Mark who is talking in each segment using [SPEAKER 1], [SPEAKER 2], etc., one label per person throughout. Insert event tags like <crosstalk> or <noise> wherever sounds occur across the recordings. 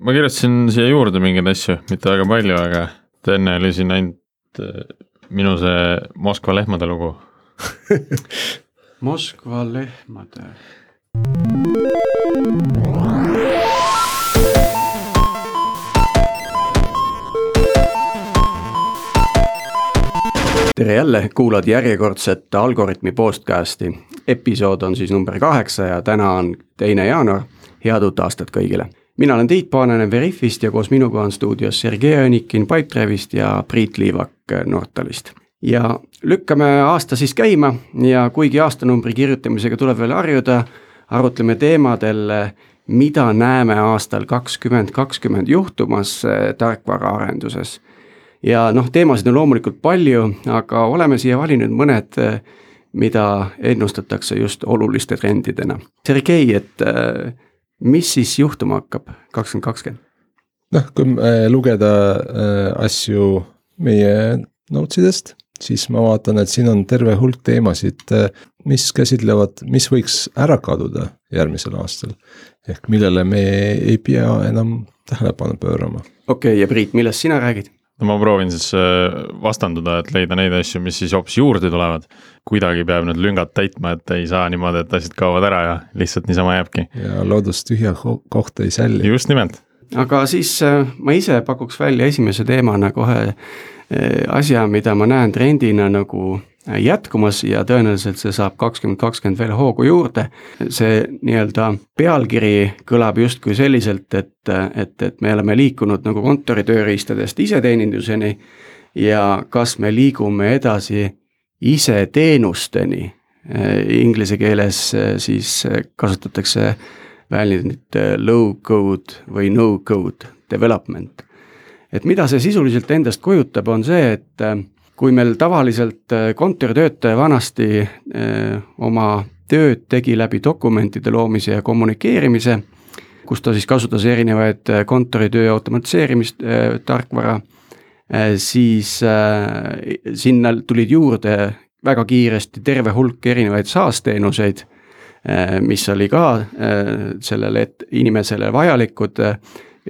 [SPEAKER 1] ma kirjutasin siia juurde mingeid asju, mitte väga palju, aga enne oli siin ainult äh, minu see Moskva lehmade lugu <laughs>
[SPEAKER 2] Moskva lehmade. tere jälle, kuulad järjekordset Algorütmi podcasti. episood on siis number kaheksa ja täna on teine jaanuar. head uut aastat kõigile mina olen Tiit Paananen Veriffist ja koos minuga on stuudios Sergei Õnikin Pipedrive'ist ja Priit Liivak Nortalist. ja lükkame aasta siis käima ja kuigi aastanumbri kirjutamisega tuleb veel harjuda, arutleme teemadel, mida näeme aastal kakskümmend kakskümmend juhtumas eh, tarkvaraarenduses. ja noh, teemasid on loomulikult palju, aga oleme siia valinud mõned, eh, mida ennustatakse just oluliste trendidena. Sergei, et äh, mis siis juhtuma hakkab kakskümmend kakskümmend?
[SPEAKER 3] noh, kui äh, lugeda äh, asju meie notes idest, siis ma vaatan, et siin on terve hulk teemasid, äh, mis käsitlevad, mis võiks ära kaduda järgmisel aastal. ehk millele me ei pea enam tähelepanu pöörama.
[SPEAKER 2] okei okay,, ja Priit, millest sina räägid?
[SPEAKER 1] No ma proovin siis äh, vastanduda, et leida neid asju, mis siis hoopis juurde tulevad. kuidagi peab need lüngad täitma, et ei saa niimoodi, et asjad kaovad ära ja lihtsalt niisama jääbki.
[SPEAKER 3] ja loodus tühja kohta ei sälli.
[SPEAKER 1] just nimelt.
[SPEAKER 2] aga siis äh, ma ise pakuks välja esimese teemana kohe äh, asja, mida ma näen trendina nagu jätkumas ja tõenäoliselt see saab kakskümmend kakskümmend veel hoogu juurde. see nii-öelda pealkiri kõlab justkui selliselt, et, et, et me oleme liikunud nagu kontoritööriistadest iseteeninduseni ja kas me liigume edasi iseteenusteni. Inglise keeles siis kasutatakse väljendit low code või no code development. et mida see sisuliselt endast kujutab, on see, et kui meil tavaliselt äh, kontoritöötaja vanasti äh, oma tööd tegi läbi dokumentide loomise ja kommunikeerimise, kus ta siis kasutas erinevaid äh, kontoritöö automatiseerimist, tarkvara, siis sinna tulid juurde väga kiiresti terve hulk erinevaid SaaS-teenuseid, mis oli ka sellele inimesele vajalikud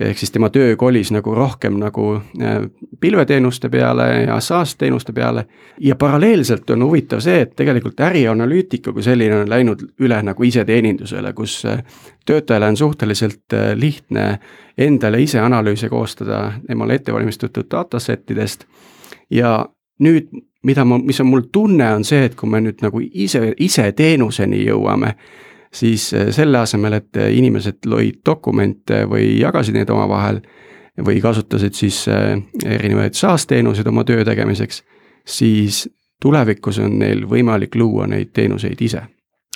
[SPEAKER 2] ehk siis tema töö kolis nagu rohkem nagu äh, pilveteenuste peale ja SaaS teenuste peale. ja paralleelselt on huvitav see, et tegelikult ärianalüütika kui selline on läinud üle nagu iseteenindusele, kus äh, töötajale on suhteliselt äh, lihtne endale ise analüüse koostada temale ettevalmistatud dataset idest. ja nüüd, mida ma, mis on mul tunne, on see, et kui me nüüd nagu ise, ise teenuseni jõuame siis eh, selle asemel, et eh, inimesed lõid dokumente või jagasid neid omavahel või kasutasid siis eh, erinevaid SaaS-teenuseid oma töö tegemiseks, siis tulevikus on neil võimalik luua neid teenuseid ise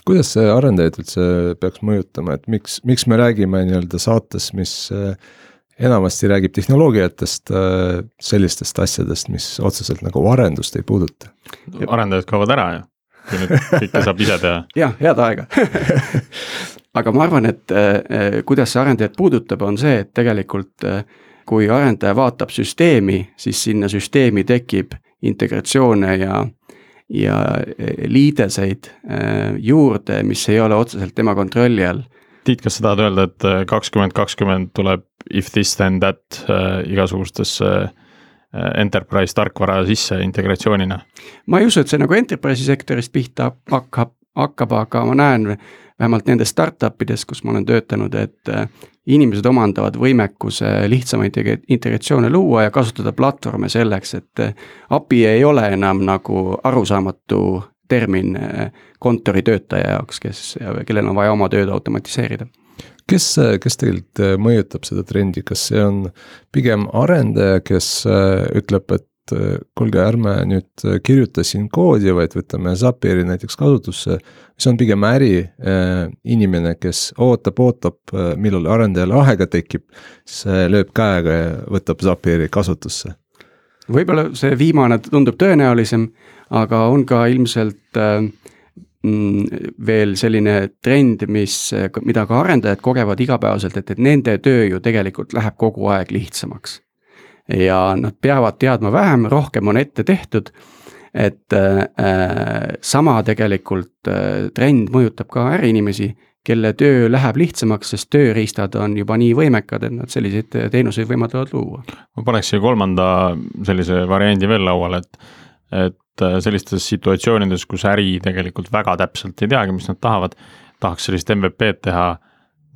[SPEAKER 3] kuidas see arendajaid üldse peaks mõjutama, et miks, miks me räägime nii-öelda saates, mis enamasti räägib tehnoloogiatest, sellistest asjadest, mis otseselt nagu arendust ei puuduta?
[SPEAKER 1] arendajad kaovad ära ju kui nüüd kõike saab ise teha. <laughs>
[SPEAKER 2] jah, head aega <laughs> aga ma arvan, et äh, kuidas see arendajat puudutab, on see, et tegelikult äh, kui arendaja vaatab süsteemi, siis sinna süsteemi tekib integratsioone ja ja äh, liideseid juurde, mis ei ole otseselt tema kontrolli all.
[SPEAKER 1] Tiit, kas sa tahad öelda, et kakskümmend kakskümmend tuleb if this then that äh, igasugustesse Äh, enterprise tarkvara sisse integratsioonina?
[SPEAKER 2] ma ei usu, et see nagu enterprise'i sektorist pihta hakkab, hakkab, aga ma näen vähemalt nendes startup ides, kus ma olen töötanud, et äh, inimesed omandavad võimekuse lihtsamaid integratsioone luua ja kasutada platvorme selleks, et äh, API ei ole enam nagu arusaamatu termin kontoritöötaja jaoks, kes, kellel on vaja oma tööd automatiseerida
[SPEAKER 3] kes, kes tegelikult äh, mõjutab seda trendi, kas see on pigem arendaja, kes äh, ütleb, et äh, kuulge, ärme nüüd kirjuta siin koodi, vaid võtame Zapieri näiteks kasutusse. see on pigem äriinimene, kes ootab, ootab, millal arendajal aega tekib, siis lööb käega ja võtab Zapieri kasutusse.
[SPEAKER 2] võib-olla see viimane tundub tõenäolisem, aga on ka ilmselt äh, veel selline trend, mis, mida ka arendajad kogevad igapäevaselt, et, et nende töö ju tegelikult läheb kogu aeg lihtsamaks. ja nad peavad teadma vähem, rohkem on ette tehtud. et äh, sama tegelikult äh, trend mõjutab ka äriinimesi, kelle töö läheb lihtsamaks, sest tööriistad on juba nii võimekad, et nad selliseid teenuseid võimaldavad luua.
[SPEAKER 1] ma paneks siia kolmanda sellise variandi veel lauale, et, et sellistes situatsioonides, kus äri tegelikult väga täpselt ei teagi, mis nad tahavad, tahaks sellist MVP-d teha.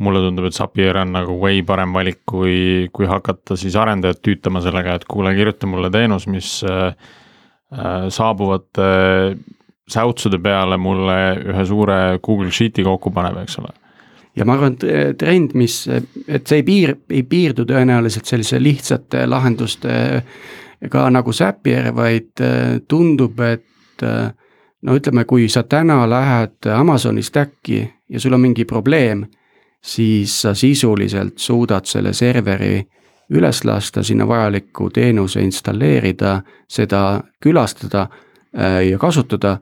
[SPEAKER 1] Mulle tundub, et Zapier on nagu way parem valik, kui, kui hakata siis arendajat tüütama sellega, et kuule, kirjuta mulle teenus, mis äh, äh saabuvate äh, säutsude peale mulle ühe suure Google Sheet'i kokku paneb, eks ole.
[SPEAKER 2] Ja ma arvan, et trend, mis, et see ei piir, ei piirdu tõenäoliselt sellise lihtsate lahendustega nagu Zapier, vaid äh, tundub, et äh, no ütleme, kui sa täna lähed Amazoni Stacki ja sul on mingi probleem, siis sa sisuliselt suudad selle serveri üles lasta, sinna vajaliku teenuse installeerida, seda külastada äh, ja kasutada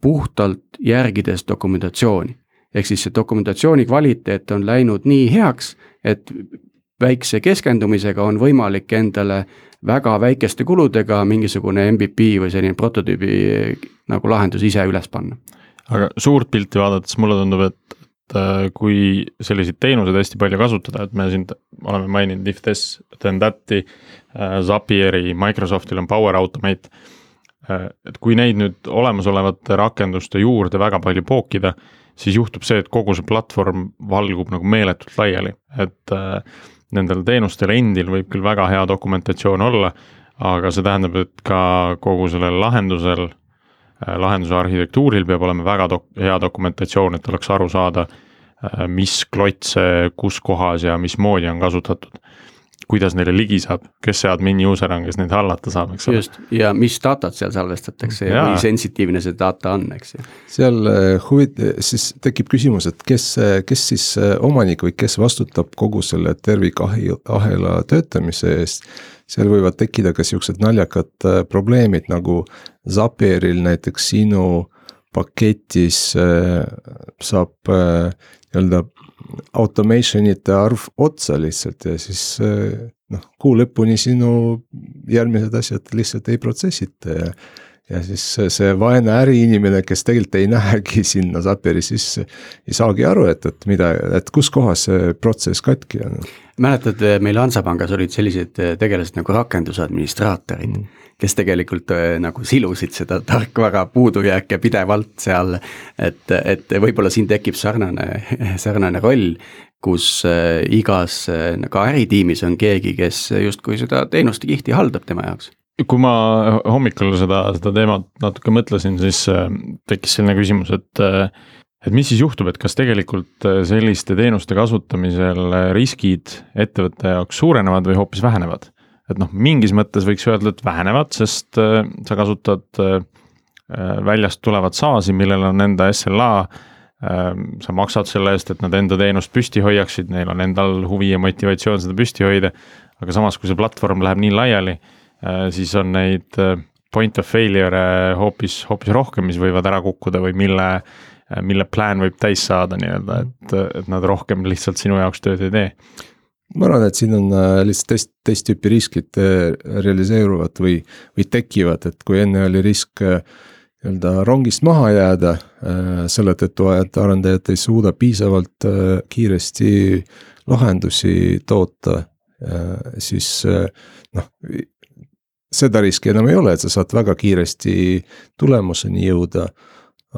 [SPEAKER 2] puhtalt järgides dokumentatsiooni. ehk siis see dokumentatsiooni kvaliteet on läinud nii heaks, et väikse keskendumisega on võimalik endale väga väikeste kuludega mingisugune MVP või selline prototüübi nagu lahendus ise üles panna.
[SPEAKER 1] aga suurt pilti vaadates mulle tundub, et, et äh, kui selliseid teenuseid hästi palju kasutada, et me siin oleme maininud if this, then that'i, äh, Zapieri, Microsoftil on Power Automate Äh, et kui neid nüüd olemasolevate rakenduste juurde väga palju pookida, siis juhtub see, et kogu see platvorm valgub nagu meeletult laiali, et äh, nendel teenustel endil võib küll väga hea dokumentatsioon olla, aga see tähendab, et ka kogu sellel lahendusel äh,, lahenduse arhitektuuril peab olema väga dok-, hea dokumentatsioon, et oleks aru saada äh,, mis klotse, kus kohas ja mismoodi on kasutatud kuidas neile ligi saab, kes see admin user on, kes neid hallata saab, eks
[SPEAKER 2] ole. just, ja mis datat seal salvestatakse ja, kui sensitiivne see data on, eks ju.
[SPEAKER 3] seal äh, huvit-, siis tekib küsimus, et kes, kes siis äh, omanik või kes vastutab kogu selle tervikahela töötamise eest. seal võivad tekkida ka siuksed naljakad äh, probleemid nagu Zapieril näiteks sinu paketis saab nii-öelda automation ite arv otsa lihtsalt ja siis eh, noh, kuu lõpuni sinu järgmised asjad lihtsalt ei protsessita ja. ja siis see vaene äriinimene, kes tegelikult ei näegi sinna Zapieri sisse, ei saagi aru, et, et mida, et kus kohas see protsess katki on.
[SPEAKER 2] mäletad, meil Hansapangas olid sellised tegelased nagu rakendusadministraatorid mm kes tegelikult äh, nagu silusid seda <laughs> tarkvara puudujääke pidevalt seal. et, et võib-olla siin tekib sarnane, <laughs> sarnane roll, kus äh, igas äh, nagu äritiimis on keegi, kes justkui seda teenuste kihti haldab tema jaoks
[SPEAKER 1] kui ma hommikul seda, seda teemat natuke mõtlesin, siis tekkis selline küsimus, et et mis siis juhtub, et kas tegelikult selliste teenuste kasutamisel riskid ettevõtte jaoks suurenevad või hoopis vähenevad? Et noh, mingis mõttes võiks öelda, et vähenevad, sest äh, sa kasutad äh, äh, väljast tulevat SaaS-i, millel on enda SLA äh,. sa maksad selle eest, et nad enda teenust püsti hoiaksid, neil on endal huvi ja motivatsioon seda püsti hoida. aga samas, kui see platvorm läheb nii laiali äh,, siis on neid äh, point of failure'e hoopis, hoopis rohkem, mis võivad ära kukkuda või mille mille plaan võib täis saada nii-öelda, et, et nad rohkem lihtsalt sinu jaoks tööd ei tee
[SPEAKER 3] ma arvan, et siin on äh, lihtsalt teist, teist tüüpi riskid äh, realiseeruvad või, või tekivad, et kui enne oli risk äh, nii-öelda rongist maha jääda selle tõttu, et arendajad ei suuda piisavalt kiiresti lahendusi toota, siis noh, seda riski enam ei ole, et sa saad väga kiiresti tulemuseni jõuda.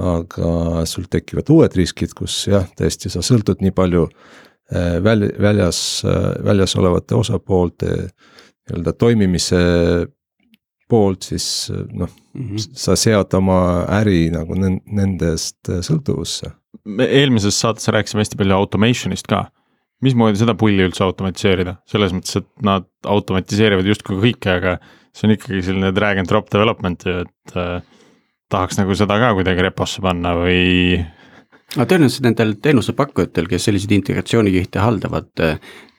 [SPEAKER 3] aga sul tekivad uued riskid, kus jah, tõesti sa sõltud nii palju Äh, väl-, väljas, äh, väljas olevate osapoolte nii-öelda toimimise poolt, siis äh, noh mm, -hmm. sa sead oma äri nagu nendest sõltuvusse.
[SPEAKER 1] me eelmises saates rääkisime hästi palju automation'ist ka. mismoodi seda pulli üldse automatiseerida, selles mõttes, et nad automatiseerivad justkui kõike, aga see on ikkagi selline drag and drop development ju, et äh, tahaks nagu seda ka kuidagi reposse panna või
[SPEAKER 2] aga tõenäoliselt nendel teenusepakkujatel, kes selliseid integratsioonikihte haldavad,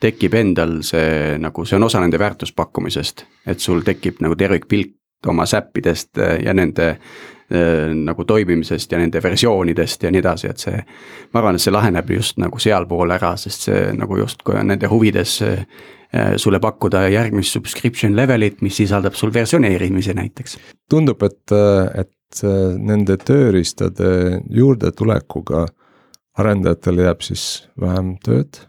[SPEAKER 2] tekib endal see nagu, see on osa nende väärtuspakkumisest. et sul tekib nagu tervikpilt oma säppidest ja nende äh, nagu toimimisest ja nende versioonidest ja nii edasi, et see. ma arvan, et see laheneb just nagu sealpool ära, sest see nagu justkui on nende huvides äh, sulle pakkuda järgmist subscription level'it, mis sisaldab sul versioneerimise näiteks.
[SPEAKER 3] tundub, et, et nende tööriistade juurdetulekuga arendajatel jääb siis vähem tööd.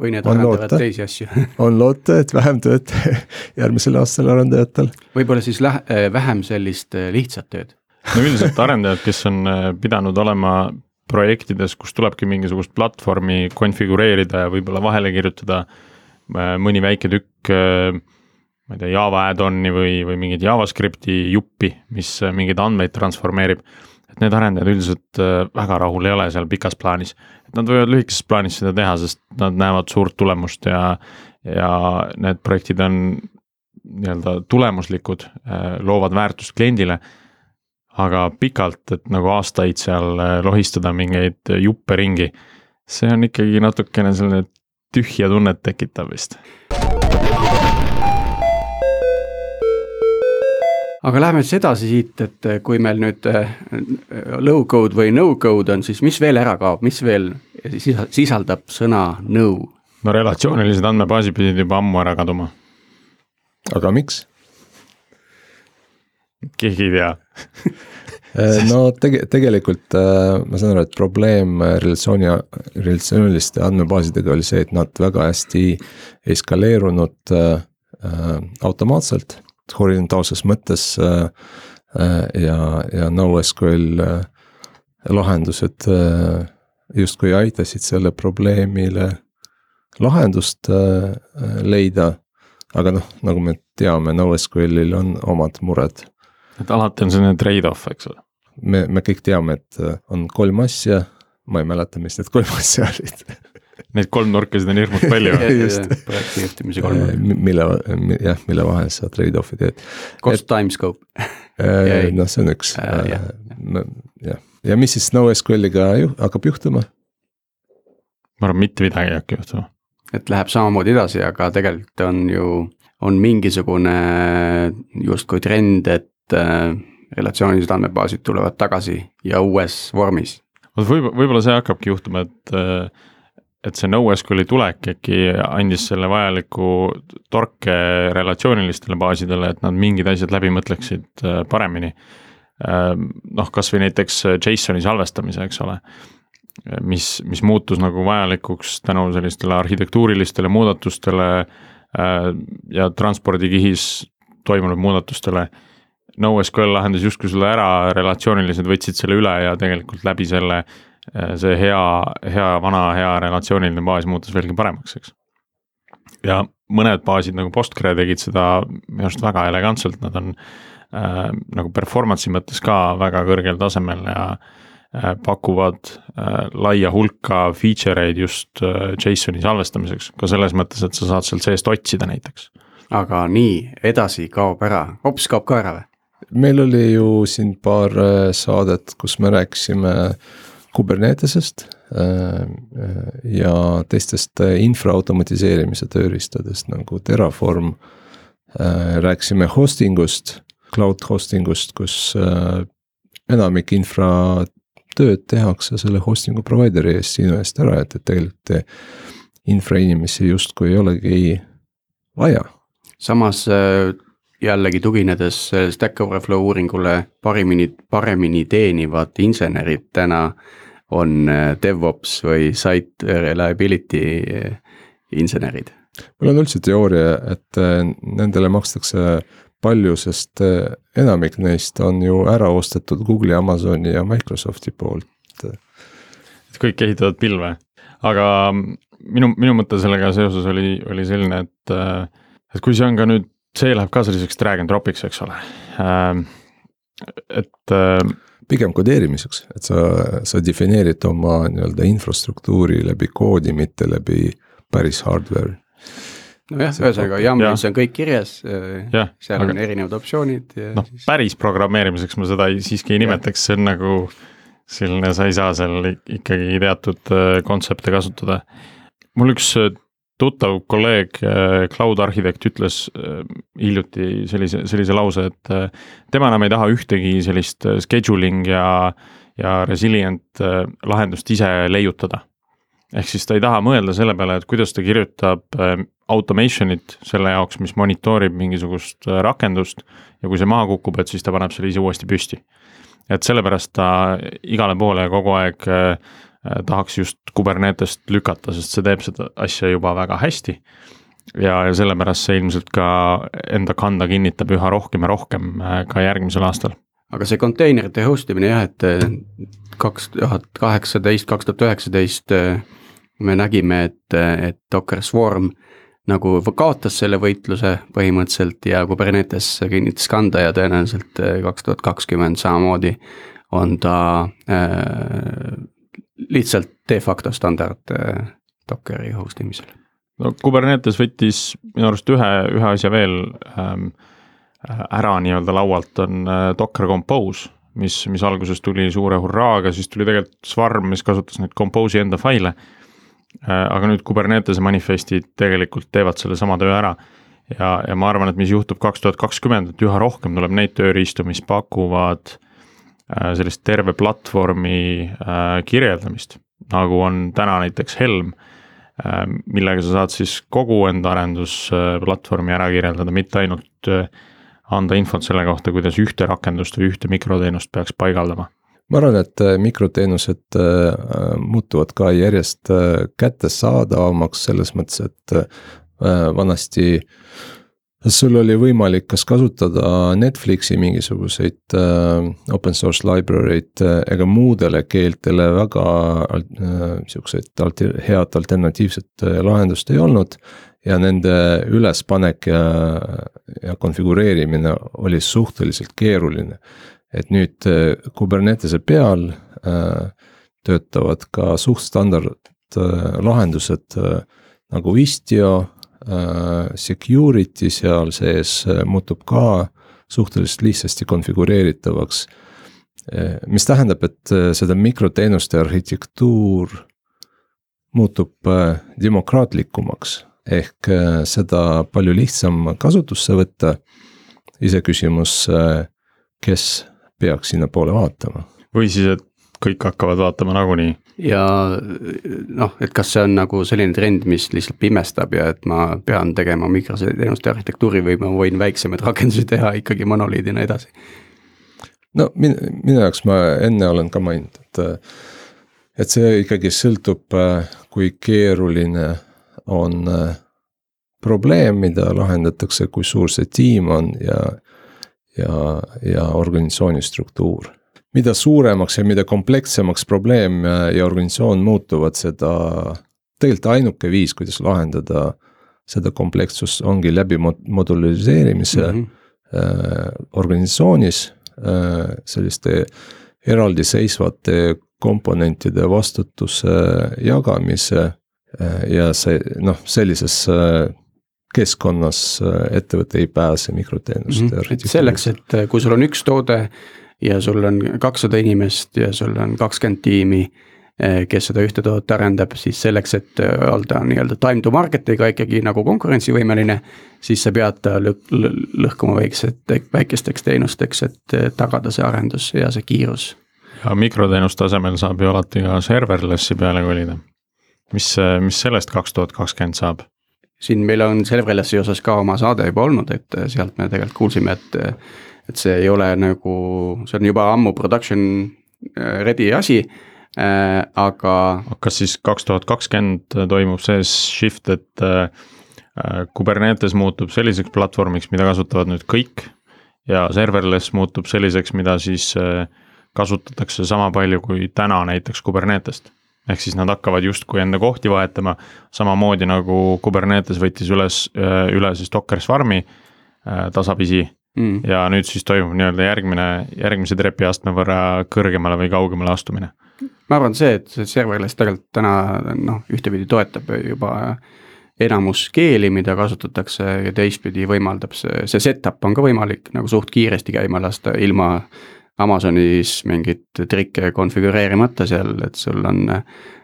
[SPEAKER 2] või need
[SPEAKER 3] On
[SPEAKER 2] arendavad
[SPEAKER 3] loota.
[SPEAKER 2] teisi asju <laughs>
[SPEAKER 3] on loota, et vähem tööd <laughs> järgmisel aastal arendajatel.
[SPEAKER 2] võib-olla siis lähe-, vähem sellist äh, lihtsat tööd.
[SPEAKER 1] no üldiselt arendajad, kes on äh, pidanud olema projektides, kus tulebki mingisugust platvormi konfigureerida ja võib-olla vahele kirjutada äh, mõni väike tükk äh, ma ei tea, Java add-on'i või, või mingit JavaScripti juppi, mis äh, mingeid andmeid transformeerib. et need arendajad üldiselt äh, väga rahul ei ole seal pikas plaanis. et nad võivad lühikeses plaanis seda teha, sest nad näevad suurt tulemust ja, ja need projektid on nii-öelda tulemuslikud, loovad väärtust kliendile aga pikalt, et nagu aastaid seal äh, lohistada mingeid juppe ringi, see on ikkagi natukene selline tühja tunnet tekitav vist.
[SPEAKER 2] Aga läheme siis edasi siit, et äh, kui meil nüüd äh, low code või no code on, siis mis veel ära kaob, mis veel sisa- sisaldab sõna no?
[SPEAKER 1] no relatsioonilised andmebaasid pidid juba ammu ära kaduma,
[SPEAKER 3] aga miks?
[SPEAKER 1] keegi ei tea. <laughs>
[SPEAKER 3] Eh, no tege-, tegelikult ma saan aru, et probleem relatsiooni, relatsiooniliste andmebaasidega oli see, et nad väga hästi ei skaleerunud äh, automaatselt, horisontaalses mõttes äh, äh, ja, ja NoSQL äh, lahendused äh, justkui aitasid selle probleemile lahendust äh, äh, leida. aga noh, nagu me teame, NoSQL-il on omad mured
[SPEAKER 1] et alati on selline trade-off, eks ole.
[SPEAKER 3] me, me kõik teame, et on kolm asja, ma ei mäleta, mis need kolm <laughs> asja olid
[SPEAKER 1] Neid kolmnurkasid on hirmus <laughs> palju
[SPEAKER 3] just.
[SPEAKER 2] projekti juhtimise kolm,
[SPEAKER 3] mille, jah, mille vahel sa trade-off'i teed.
[SPEAKER 2] cost time scope. <laughs> Jäi.
[SPEAKER 3] noh, see on üks
[SPEAKER 2] Äh, jah.
[SPEAKER 3] äh, jah, ja mis siis NoSQL-iga ju, hakkab juhtuma?
[SPEAKER 1] ma arvan, mitte midagi ei hakka juhtuma.
[SPEAKER 2] et läheb samamoodi edasi, aga tegelikult on ju, on mingisugune justkui trend, et äh, relatsioonilised andmebaasid tulevad tagasi ja uues vormis.
[SPEAKER 1] vot võib, võib-olla see hakkabki juhtuma, et äh, et see NoSQL-i tulek äkki andis selle vajaliku torke relatsioonilistele baasidele, et nad mingid asjad läbi mõtleksid äh, paremini. noh, kasvõi näiteks JSON-i salvestamise, eks ole, mis, mis muutus nagu vajalikuks tänu sellistele arhitektuurilistele muudatustele äh, ja transpordikihis toimunud muudatustele. NoSQL lahendas justkui selle ära, relatsioonilised võtsid selle üle ja tegelikult läbi selle äh, see hea, hea, vana hea relatsiooniline baas muutus veelgi paremaks, eks. ja mõned baasid nagu Postgre tegid seda minu arust väga elegantselt, nad on äh, nagu performance'i mõttes ka väga kõrgel tasemel ja äh, pakuvad äh, laia hulka feature eid just äh, JSON-i salvestamiseks, ka selles mõttes, et sa saad sealt seest otsida näiteks.
[SPEAKER 2] aga nii, edasi kaob ära, hops kaob ka ära või?
[SPEAKER 3] meil oli ju siin paar äh, saadet, kus me rääkisime äh, äh, ja teistest äh, infra automatiseerimise tööriistadest nagu Terraform. rääkisime hosting ust, cloud hosting ust, kus enamik infra tööd tehakse selle hosting'u provider'i eest sinu eest ära, et, et tegelikult infrainimesi justkui ei olegi vaja
[SPEAKER 2] samas äh, jällegi tuginedes äh, Stack Overflow uuringule parimini, paremini teenivad insenerid täna on äh, DevOps või site reliability insenerid.
[SPEAKER 3] mul on üldse teooria, et nendele makstakse palju, sest enamik neist on ju ära ostetud Google'i, Amazoni ja Microsofti poolt.
[SPEAKER 1] et kõik ehitavad pilve, aga minu, minu mõte sellega seoses oli, oli selline, et et kui see on ka nüüd, see läheb ka selliseks drag and drop'iks, eks ole. et
[SPEAKER 3] pigem kodeerimiseks, et sa, sa defineerid oma nii-öelda infrastruktuuri läbi koodi, mitte läbi päris hardware.
[SPEAKER 2] nojah, ühesõnaga YAML-is on kõik kirjas,
[SPEAKER 1] Jah,
[SPEAKER 2] seal
[SPEAKER 1] aga-
[SPEAKER 2] on erinevad optsioonid ja
[SPEAKER 1] noh,
[SPEAKER 2] siis
[SPEAKER 1] päris programmeerimiseks ma seda ei, siiski ei nimetaks, see on nagu selline, sa ei saa seal ik- ikkagi teatud äh, kontsepte kasutada. mul üks äh, tuttav kolleeg, äh, cloud arhitekt ütles äh, hiljuti sellise, sellise lause, et äh, tema enam ei taha ühtegi sellist scheduling ja, ja resilient lahendust ise leiutada. ehk siis ta ei taha mõelda selle peale, et kuidas ta kirjutab automation'it selle jaoks, mis monitoorib mingisugust rakendust ja kui see maha kukub, et siis ta paneb selle ise uuesti püsti. et sellepärast ta igale poole kogu aeg tahaks just Kubernetest lükata, sest see teeb seda asja juba väga hästi. ja, ja sellepärast see ilmselt ka enda kanda kinnitab üha rohkem ja rohkem ka järgmisel aastal
[SPEAKER 2] aga see konteinerite host imine jah, et kaks tuhat kaheksateist, kaks tuhat üheksateist me nägime, et, et Docker Swarm nagu kaotas selle võitluse põhimõtteliselt ja Kubernetes kinnitas kanda ja tõenäoliselt kaks tuhat kakskümmend samamoodi on ta äh, lihtsalt de facto standard äh, Dockeri host imisel.
[SPEAKER 1] no Kubernetes võttis minu arust ühe, ühe asja veel ähm, ära nii-öelda laualt, on äh, Docker Compose, mis, mis alguses tuli suure hurraaga, siis tuli tegelikult Swarm, mis kasutas neid Compose'i enda faile. Äh, aga nüüd Kubernetese manifestid tegelikult teevad sellesama töö ära. ja, ja ma arvan, et mis juhtub kaks tuhat kakskümmend, et üha rohkem tuleb neid tööriistu, mis pakuvad äh, sellist terve platvormi kirjeldamist, nagu on täna näiteks Helm millega sa saad siis kogu enda arendusplatvormi ära kirjeldada, mitte ainult anda infot selle kohta, kuidas ühte rakendust või ühte mikroteenust peaks paigaldama?
[SPEAKER 3] ma arvan, et äh, mikroteenused äh, muutuvad ka järjest äh, kättesaadavamaks selles mõttes, et vanasti sul oli võimalik kas kasutada Netflixi mingisuguseid open source library eid ega muudele keeltele väga siukseid alter, head alternatiivset lahendust ei olnud ja nende ülespanek ja, ja konfigureerimine oli suhteliselt keeruline. et nüüd äh, Kubernetese peal äh, töötavad ka suht standard äh, lahendused äh, nagu Istio äh,, security seal sees äh, muutub ka suhteliselt lihtsasti konfigureeritavaks äh,. mis tähendab, et äh, seda mikroteenuste arhitektuur muutub äh, demokraatlikumaks ehk äh, seda palju lihtsam kasutusse võtta. iseküsimus, äh, kes peaks sinnapoole vaatama.
[SPEAKER 1] või siis, et kõik hakkavad vaatama nagunii.
[SPEAKER 2] Ja noh, et kas see on nagu selline trend, mis lihtsalt pimestab ja et ma pean tegema mikroteenuste arhitektuuri või ma võin väiksemaid rakendusi teha ikkagi monoliidina edasi?
[SPEAKER 3] no minu, minu jaoks ma enne olen ka maininud, et, et see ikkagi sõltub, kui keeruline on probleem, mida lahendatakse, kui suur see tiim on ja, ja, ja organisatsiooni struktuur. Mida suuremaks ja mida komplekssemaks probleem ja, organisatsioon muutuvad, seda tegelikult ainuke viis, kuidas lahendada seda komplekssust ongi läbi moduliseerimise mm -hmm. äh, organisatsioonis äh, selliste eraldiseisvate komponentide vastutuse jagamise Äh, ja see noh, sellises äh, keskkonnas äh, ettevõte ei pääse mikroteenuste mm.
[SPEAKER 2] -hmm. selleks, et kui sul on üks toode ja sul on kakssada inimest ja sul on kakskümmend tiimi, kes seda ühte toodet arendab, siis selleks, et olla nii-öelda time to market'iga ikkagi nagu konkurentsivõimeline, siis sa pead ta lõh-, lõhkuma väiksed, väikesteks teenusteks, et tagada see arendus ja see kiirus.
[SPEAKER 1] ja mikroteenuste asemel saab ju alati ka serverless'i peale kolida mis, mis sellest kaks tuhat kakskümmend saab?
[SPEAKER 2] siin meil on Serverlessi osas ka oma saade juba olnud, et sealt me tegelikult kuulsime, et et see ei ole nagu, see on juba ammu production äh, ready asi äh,, aga.
[SPEAKER 1] kas siis kaks tuhat kakskümmend toimub see shift, et äh, Kubernetes muutub selliseks platvormiks, mida kasutavad nüüd kõik ja serverless muutub selliseks, mida siis äh, kasutatakse sama palju kui täna näiteks Kubernetest ehk siis nad hakkavad justkui enda kohti vahetama, samamoodi nagu Kubernetes võttis üles, üle siis Docker Swarmi äh, tasapisi mm.. ja nüüd siis toimub nii-öelda järgmine, järgmise trepiastme võrra kõrgemale või kaugemale astumine.
[SPEAKER 2] ma arvan, see, et see serverless tegelikult täna noh, ühtepidi toetab juba enamus keeli, mida kasutatakse ja teistpidi võimaldab see, see setup on ka võimalik nagu suht kiiresti käima lasta ilma Amazonis mingeid trikke konfigureerimata seal, et sul on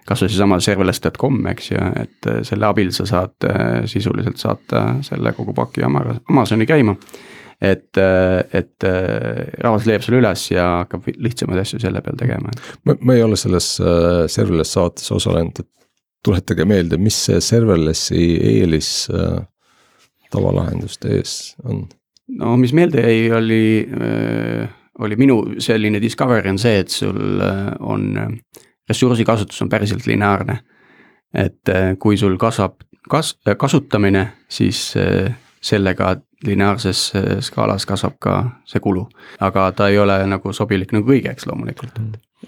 [SPEAKER 2] kas või seesama serverless.com, eks ju, et selle abil sa saad sisuliselt saata selle kogu paki Amazoni käima. Et, et rahvas leiab selle üles ja hakkab lihtsamaid asju selle peal tegema.
[SPEAKER 3] ma, ma ei ole selles äh, serverless saates osalenud, et tuletage meelde, mis see serverlessi eelis äh, tavalahenduste ees on?
[SPEAKER 2] no mis meelde jäi, oli äh, oli minu selline discovery on see, et sul äh, on äh, ressursikasutus on päriselt lineaarne. et äh, kui sul kasvab kas-, kasutamine, siis äh, sellega lineaarses skaalas kasvab ka see kulu. aga ta ei ole nagu sobilik nagu kõigeks loomulikult.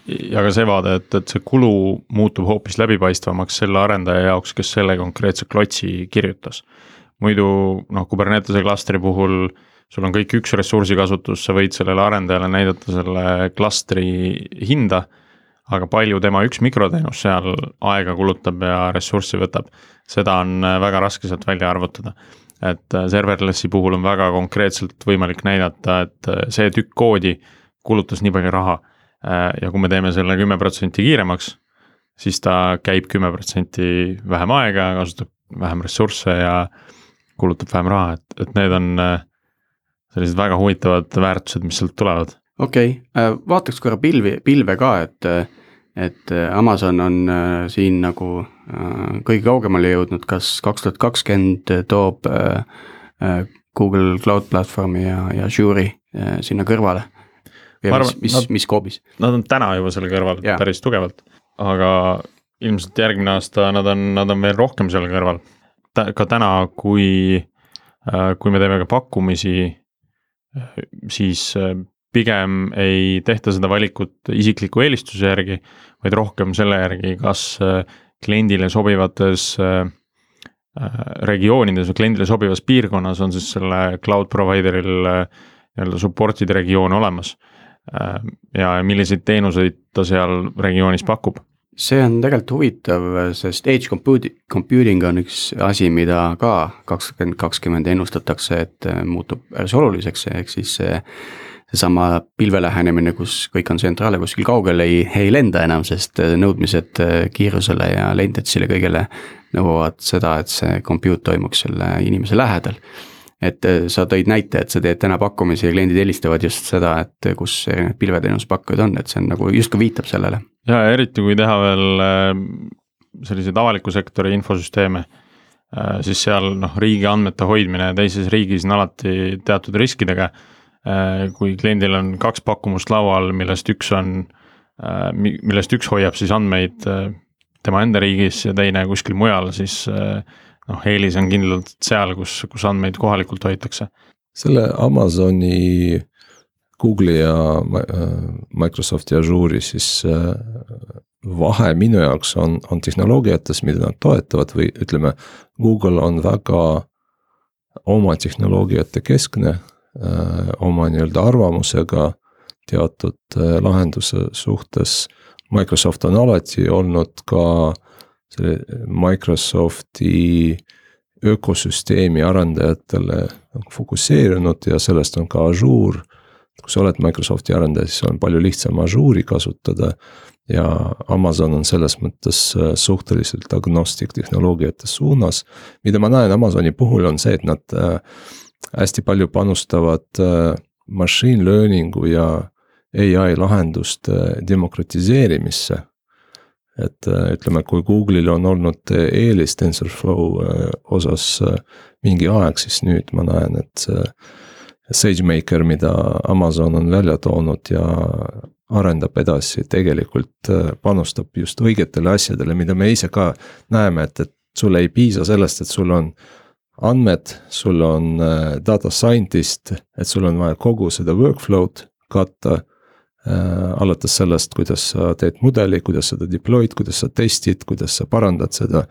[SPEAKER 1] ja ka see vaade, et, et see kulu muutub hoopis läbipaistvamaks selle arendaja jaoks, kes selle konkreetse klotsi kirjutas. muidu noh, Kubernetese klastri puhul sul on kõik üks ressursikasutus, sa võid sellele arendajale näidata selle klastri hinda aga palju tema üks mikroteenus seal aega kulutab ja ressurssi võtab, seda on väga raske sealt välja arvutada et äh, serverlessi puhul on väga konkreetselt võimalik näidata, et äh, see tükk koodi kulutas nii palju raha. Äh, ja kui me teeme selle kümme protsenti kiiremaks, siis ta käib kümme protsenti vähem aega, kasutab vähem ressursse ja kulutab vähem raha, et, et need on sellised väga huvitavad väärtused, mis sealt tulevad.
[SPEAKER 2] okei okay., vaataks korra pilvi, pilve ka, et et äh, Amazon on äh, siin nagu äh, kõige kaugemale jõudnud, kas kaks tuhat kakskümmend toob Google Cloud Platformi ja, ja Azure'i sinna kõrvale? ja arvan, mis, mis, mis skoobis?
[SPEAKER 1] Nad on täna juba selle kõrval ja. päris tugevalt, aga ilmselt järgmine aasta nad on, nad on veel rohkem seal kõrval. ka täna, kui, kui me teeme ka pakkumisi, siis pigem ei tehta seda valikut isikliku eelistuse järgi, vaid rohkem selle järgi, kas äh, kliendile sobivates äh, äh, regioonides või kliendile sobivas piirkonnas on siis selle cloud provider'il nii-öelda support'ide regioon olemas. ja milliseid teenuseid ta seal regioonis pakub
[SPEAKER 2] see on tegelikult huvitav, sest edge computing on üks asi, mida ka kakskümmend kakskümmend ennustatakse, et muutub päris oluliseks, ehk siis see seesama pilve lähenemine, kus kõik on tsentraalne kuskil kaugel, ei, ei lenda enam, sest äh, nõudmised äh, kiirusele ja latency'le kõigele nõuavad seda, et see compute toimuks selle inimese lähedal. et äh, sa tõid näite, et sa teed täna pakkumisi ja kliendid helistavad just seda, et kus erinevad pilveteenuspakkujad on, et see on nagu justkui viitab sellele.
[SPEAKER 1] ja eriti, kui teha veel selliseid avaliku sektori infosüsteeme siis seal noh, riigi andmete hoidmine teises riigis on alati teatud riskidega kui kliendil on kaks pakkumust laual, millest üks on, äh, millest üks hoiab siis andmeid äh, tema enda riigis ja teine kuskil mujal, siis noh, eelis on kindlalt seal, kus, kus andmeid kohalikult hoitakse.
[SPEAKER 3] selle Amazoni, Google'i ja Microsofti Azure'i siis vahe minu jaoks on, on tehnoloogiates, mida nad toetavad või ütleme, Google on väga oma tehnoloogiate keskne Äh, oma nii-öelda arvamusega teatud äh, lahenduse suhtes. Microsoft on alati olnud ka selle Microsofti ökosüsteemi arendajatele nagu fokusseerunud ja sellest on ka Azure. kui sa oled Microsofti arendaja, siis on palju lihtsam Azure'i kasutada. ja Amazon on selles mõttes äh, suhteliselt agnostik tehnoloogiate suunas. mida ma näen Amazoni puhul on see, et nad hästi palju panustavad äh, machine learning'u ja ai lahenduste demokratiseerimisse. et äh, ütleme, kui Google'il on olnud eelis TensorFlow äh, osas mingi aeg, siis nüüd ma näen, et see SageMaker, mida Amazon on välja toonud ja arendab edasi, tegelikult panustab just õigetele asjadele, mida me ise ka näeme, et, et sul ei piisa sellest, et sul on andmed, sul on äh, data scientist, et sul on vaja kogu seda workflow'd katta äh,. alates sellest, kuidas sa teed mudeli, kuidas seda deploy'd, kuidas sa testid, kuidas sa parandad seda.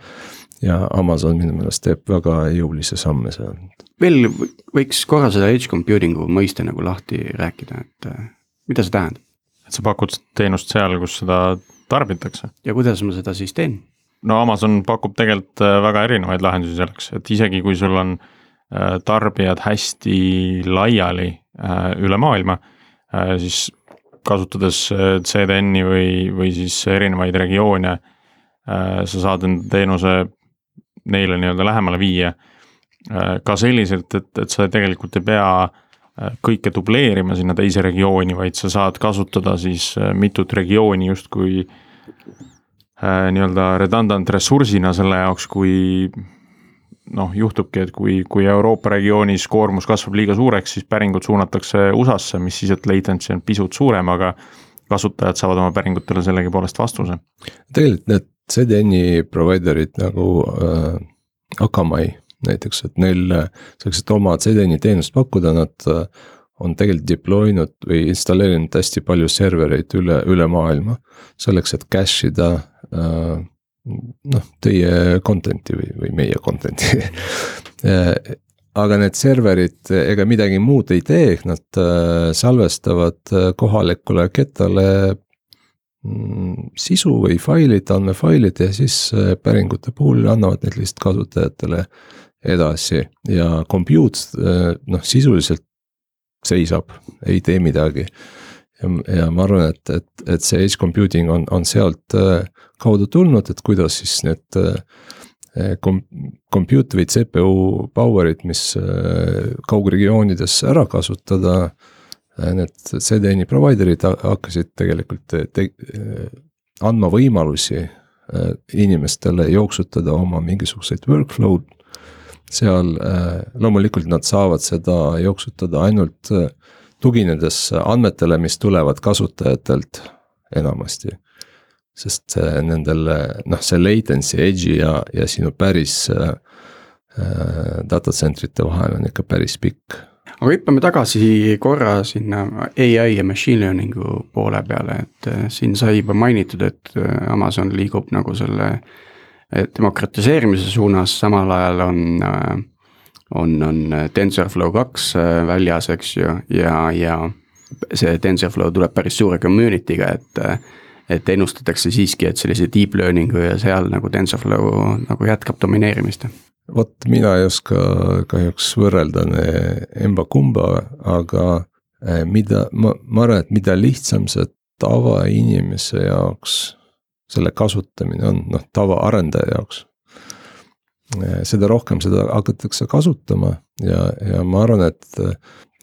[SPEAKER 3] ja Amazon minu meelest teeb väga jõulisi samme seal.
[SPEAKER 2] veel võiks korra seda edge computing'u mõiste nagu lahti rääkida, et äh, mida see tähendab?
[SPEAKER 1] et sa pakud teenust seal, kus seda tarbitakse.
[SPEAKER 2] ja kuidas ma seda siis teen?
[SPEAKER 1] No Amazon pakub tegelikult äh, väga erinevaid lahendusi selleks, et isegi kui sul on äh, tarbijad hästi laiali äh, üle maailma, siis kasutades CDN-i või, või siis erinevaid regioone, sa saad enda teenuse neile nii-öelda lähemale viia. ka selliselt, et, et sa tegelikult ei pea kõike dubleerima sinna teise regiooni, vaid sa saad kasutada siis mitut regiooni justkui Äh, nii-öelda redundant ressursina selle jaoks, kui noh, juhtubki, et kui, kui Euroopa regioonis koormus kasvab liiga suureks, siis päringud suunatakse USA-sse, mis siis, et latency on pisut suurem, aga kasutajad saavad oma päringutele sellegipoolest vastuse.
[SPEAKER 3] tegelikult need CDN-i provider'id nagu äh, Akamai näiteks, et neil selleks, et oma CDN-i teenust pakkuda, nad äh, on tegelikult deploy inud või installeerinud hästi palju servereid üle, üle maailma. selleks, et cache ida äh, noh, teie content'i või, või meie content'i <laughs> aga need serverid ega midagi muud ei tee, nad äh, salvestavad äh, kohalikule kettale mm, sisu või failid, andmefailid ja siis äh, päringute puhul annavad need lihtsalt kasutajatele edasi ja compute noh, sisuliselt seisab, ei tee midagi. ja, ma arvan, et, et, et see edge computing on, on sealt kaudu tulnud, et kuidas siis need kom-, compute või CPU power'id, mis kaugregioonides ära kasutada. Need CDN-i provider'id hakkasid tegelikult te, te, andma võimalusi inimestele jooksutada oma mingisuguseid workflow'd. Seal loomulikult nad saavad seda jooksutada ainult tuginedes andmetele, mis tulevad kasutajatelt enamasti sest nendel noh, see latency edge'i ja, ja sinu päris äh, äh data center'ite vahel on ikka päris pikk.
[SPEAKER 2] aga hüppame tagasi korra sinna ai ja machine learning'u poole peale, et äh, siin sai juba mainitud, et äh, Amazon liigub nagu selle demokratiseerimise suunas, samal ajal on on, on TensorFlow kaks väljas, eks ju, ja, ja see TensorFlow tuleb päris suure community'ga, et et ennustatakse siiski, et sellise deep learning'u ja seal nagu TensorFlow nagu jätkab domineerimist?
[SPEAKER 3] vot mina ei oska kahjuks võrrelda emba-kumba, aga eh, mida, ma, ma arvan, et mida lihtsam see tavainimese jaoks selle kasutamine on, noh tavaarendaja jaoks. Seda rohkem seda hakatakse kasutama ja, ja ma arvan, et eh,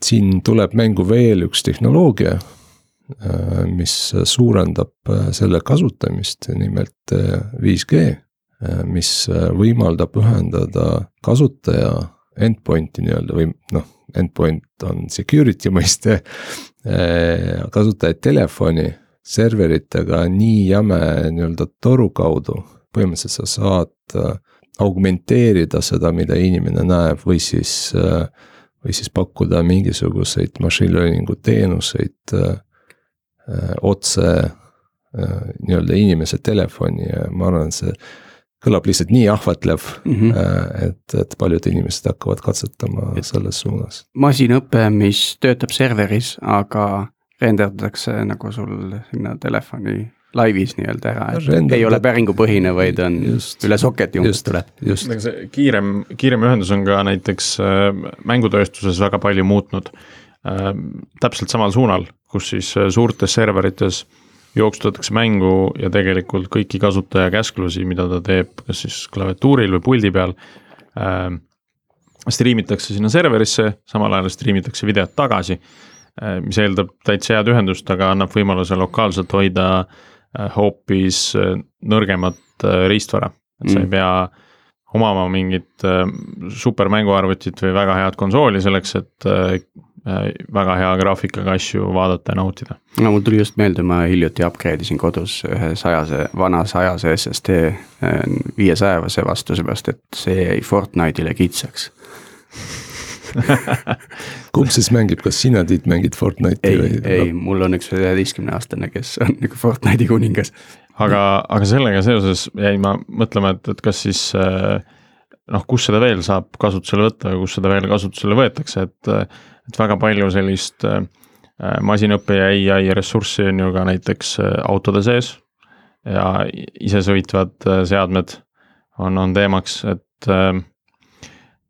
[SPEAKER 3] siin tuleb mängu veel üks tehnoloogia Äh, mis suurendab äh, selle kasutamist, nimelt 5G, äh, mis võimaldab ühendada kasutaja endpoint'i nii-öelda või noh, endpoint on security mõiste, kasutaja telefoni serveritega nii jäme nii-öelda toru kaudu, põhimõtteliselt sa saad augmenteerida seda, mida inimene näeb või siis, või siis pakkuda mingisuguseid machine learning'u teenuseid Äh, otse äh, nii-öelda inimese telefoni ja ma arvan, see kõlab lihtsalt nii ahvatlev mm, -hmm. et, et paljud inimesed hakkavad katsetama et selles suunas.
[SPEAKER 2] masinõpe, mis töötab serveris, aga renderdatakse nagu sul sinna telefoni laivis nii-öelda ära, et Renderdab... ei ole päringupõhine, vaid on just, üle soketi umbes tuleb.
[SPEAKER 1] aga see kiirem, kiirem ühendus on ka näiteks mängutööstuses väga palju muutnud äh,. täpselt samal suunal, kus siis äh, suurtes serverites jooksutatakse mängu ja tegelikult kõiki kasutaja käsklusi, mida ta teeb, kas siis klaviatuuril või puldi peal äh,. striimitakse sinna serverisse, samal ajal striimitakse videot tagasi äh,. Mis eeldab täitsa head ühendust, aga annab võimaluse lokaalselt hoida äh, hoopis äh, nõrgemat äh, riistvara, et sa mm. ei pea omama mingit äh, supermänguarvutit või väga head konsooli selleks, et äh, Äh, väga hea graafikaga asju vaadata ja nautida.
[SPEAKER 2] no mul tuli just meelde, ma hiljuti upgrade isin kodus ühe sajase, vana sajase SSD äh, viiesajase vastu, seepärast et see jäi Fortnite'ile kitsaks <laughs>
[SPEAKER 3] kumb siis mängib, kas sina, Tiit, mängid Fortnite'i
[SPEAKER 2] ei või?, ei, mul on üks üheteistkümne aastane, kes on nagu Fortnite'i kuningas.
[SPEAKER 1] aga, aga sellega seoses jäin ma mõtlema, et, et kas siis äh, noh, kus seda veel saab kasutusele võtta ja kus seda veel kasutusele võetakse, et et väga palju sellist äh, masinõppe ja ai ressurssi on ju ka näiteks äh, autode sees. ja isesõitvad seadmed on, on teemaks, et